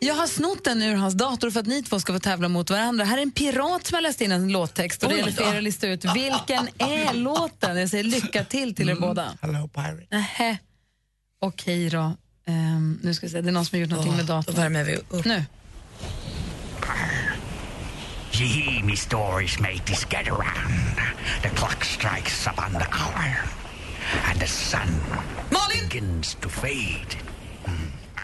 Jag har snott den ur hans dator för att ni två ska få tävla mot varandra. Här är en pirat som har läst in en låttext och det gäller för er att lista ut vilken är låten. Jag säger lycka till till er båda. Hello pirate. Nähä. Okej då. Ehm, nu ska vi se, det är någon som har gjort någonting med datorn. Då värmer vi upp. Nu. Hear me stories, mateys, get around. The clock strikes upon the hour, and the sun begins to fade. Mm. Ah,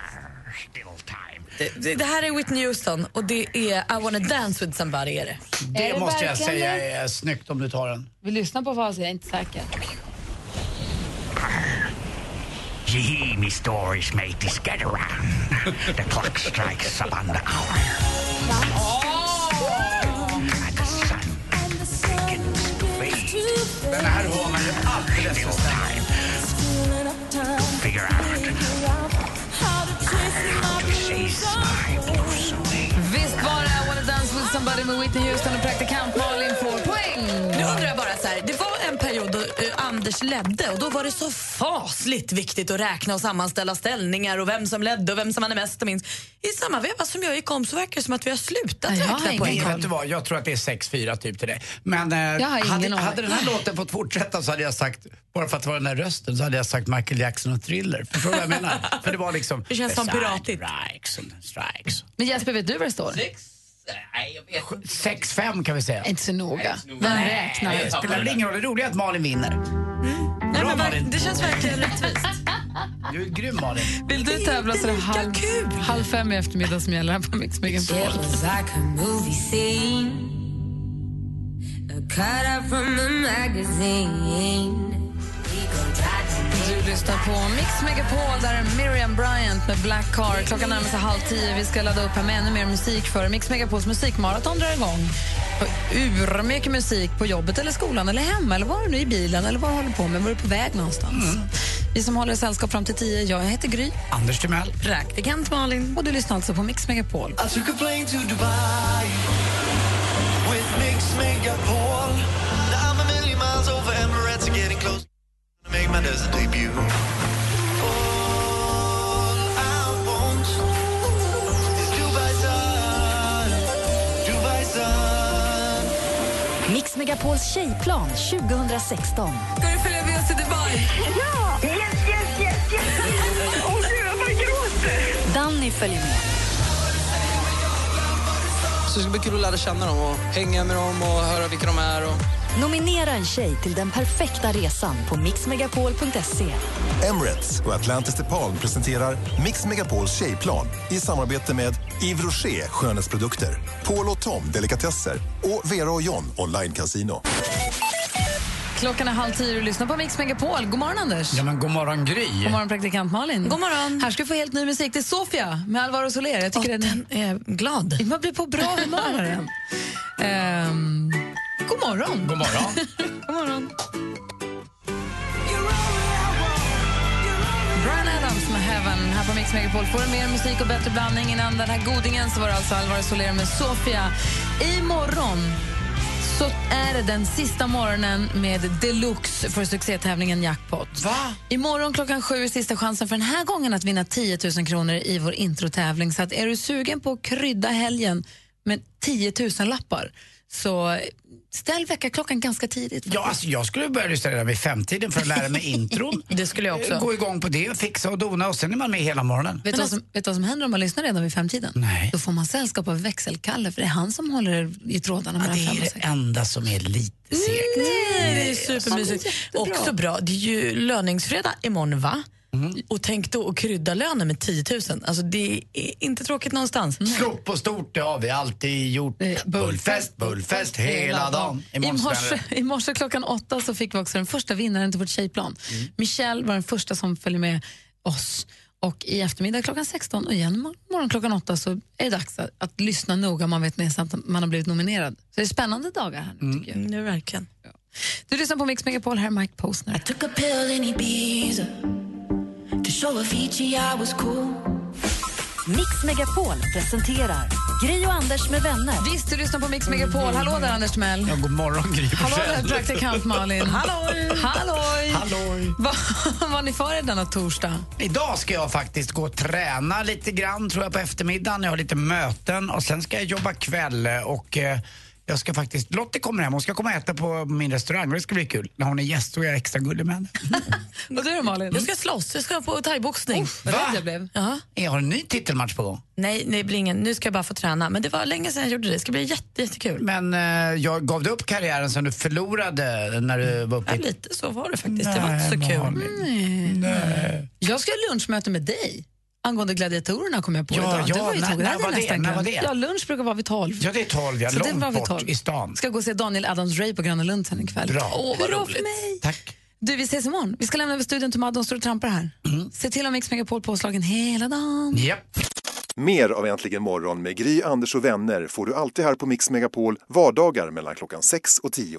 Still time. Det, det, här är Whitney Houston och det är I wanna dance with somebody. Är det. Det, Är det måste jag verkligen säga är snyggt om du tar den. Vi lyssnar på facit, jag är inte säker. You hear me stories, mateys, get around. The clock strikes upon the hour. And the sun begins to fade. Den här hör man ju alldeles för time to figure out Visst var det I wanna dance with somebody med Whitney Houston Anders ledde och då var det så fasligt viktigt att räkna och sammanställa ställningar och vem som ledde och vem som hade mest och minst. I samma veva som jag gick om så verkar det som att vi har slutat räkna Nej, poäng. vet du vad? Jag tror att det är 6-4 typ till det. Men eh, Jag hade, hade den här låten fått fortsätta så hade jag sagt, bara för att vara den här rösten, så hade jag sagt Michael Jackson och Thriller. Förstår du vad jag menar? för det var liksom... Det känns som piratigt. Strikes and strikes. Men Jesper, vet du vad det står? 6-5 kan vi säga. Inte så noga. Vem räknar? Det spelar väl ingen roll. Det roliga är att Malin vinner. Nej, Bra men Malin. det känns verkligen rättvist. Du är grym Malin. Vill du tävla så är det halv, halv fem i eftermiddag som gäller här på Mix Megapol. Cut out from a magazine. Du lyssnar på Mix Megapol, där är Miriam Bryant med Black Car. Klockan närmar sig halv tio. Vi ska ladda upp här med ännu mer musik för Mix Megapols musikmaraton drar igång. Och Ur mycket musik på jobbet eller skolan eller hemma eller var du nu i bilen eller vad du håller på med, var du på väg någonstans. Vi som håller sällskap fram till tio, jag heter Gry. Anders Timell. Praktikant Malin. Och du lyssnar alltså på Mix Megapol. I took a plane to Dubai with Mix Megapol. Now I'm a million miles over Emirates and getting close make my desert debut. All I want is Dubai sun, Dubai sun. Mix Megapols tjejplan 2016. Ska du följa med oss till Dubai? Ja! Yes, yes, yes, yes! Åh, gud, jag bara gråter! Danny följer med. Så det ska bli kul att lära känna dem och hänga med dem och höra vilka de är. Och... Nominera en tjej till den perfekta resan på mixmegapol.se. Emirates och Atlantis DePaul presenterar Mix Megapols tjejplan i samarbete med Yves Rocher skönhetsprodukter, Paul och Tom delikatesser och Vera och John online casino. Klockan är halv tio och du lyssnar på Mix Megapol. God morgon, Anders. Ja, men god morgon Gry. God morgon, praktikant Malin. God morgon. Här ska vi få helt ny musik. Det är Sofia med Alvaro Soler. Jag tycker den är glad. Man blir på bra humör av den. Ehm, god morgon. God morgon. god morgon. Brian Adams med Heaven här på Mix Megapol. Får du mer musik och bättre blandning innan den här godingen så var det alltså Alvaro Soler med Sofia. Imorgon så är det den sista morgonen med deluxe för succétävlingen Jackpot. Va? Imorgon klockan sju är sista chansen för den här gången att vinna 10 000 kronor i vår introtävling. Så att är du sugen på att krydda helgen med 10 000 lappar så ställ väckarklockan ganska tidigt. Ja, alltså, jag skulle börja lyssna redan vid femtiden för att lära mig intron. det skulle jag också. Gå igång på det, fixa och dona och sen är man med hela morgonen. Vet du, vad som, vet du vad som händer om man lyssnar redan vid femtiden? Nej. Då får man sällskap av växelkalle för det är han som håller i trådarna Ja, mellan det fem är det enda som är lite segt. Nej, det är supermysigt. Också bra. Det är ju löningsfredag imorgon, va? Och tänk då att krydda lönen med 10 000. Alltså, det är inte tråkigt någonstans. Stort på stort, det har vi alltid gjort. Bullfest, bullfest hela dagen. I morse. I klockan åtta så fick vi också den första vinnaren till vårt tjejplan. Michelle var den första som följde med oss. Och I eftermiddag klockan 16 och igen morgon klockan 8 så är det dags att, att lyssna noga om man vet med att man har blivit nominerad. Så det är spännande dagar här nu tycker jag. Nu verkligen. Du lyssnar på Mix Megapol, här är Mike Posner. Show Avicii I was cool. Mix Megapol presenterar Gri och Anders med vänner. Visst, du lyssnar på Mix Megapol. Hallå där Anders Timell. Ja, god morgon Gry Hallå där praktikant Malin. Halloj! Halloj! Halloj. Vad ni för er denna torsdag? Idag ska jag faktiskt gå och träna lite grann tror jag på eftermiddagen. Jag har lite möten och sen ska jag jobba kväll och eh, jag ska faktiskt, Lottie kommer hem, hon ska komma och äta på min restaurang och det ska bli kul. När hon är gäst så är jag extra gullig med henne. Och du då Malin? Jag ska slåss, jag ska på thaiboxning. Vad rädd jag blev. Ja. Jag har en ny titelmatch på gång. Nej, nej, det blir ingen. nu ska jag bara få träna. Men det var länge sedan jag gjorde det. Det ska bli jätte, jättekul. Men eh, jag gav du upp karriären sen du förlorade när du var uppe Ja, lite så var det faktiskt. det var inte så Nej, kul. Malin. Nej. Jag ska ha lunchmöte med dig angående gladiatorerna kom jag på Ja, idag. ja, det var ju när- när var det? När var det? Ja, lunch brukar vara vid tolv. Ja, det är tolv, ja. Så det var Långt vid bort i stan. Ska gå och se Daniel Adams-Ray på Gröna Lund sen ikväll. Bra. Åh, vad Hurra roligt. för mig! Tack. Du, vi ses imorgon. Vi ska lämna över studion till Madde, hon står och trampar här. Se till att Mix Megapol påslagen hela dagen. Japp. Mer av Äntligen morgon med Gry, Anders och vänner får du alltid här på Mix Megapol vardagar mellan klockan 6 och 10.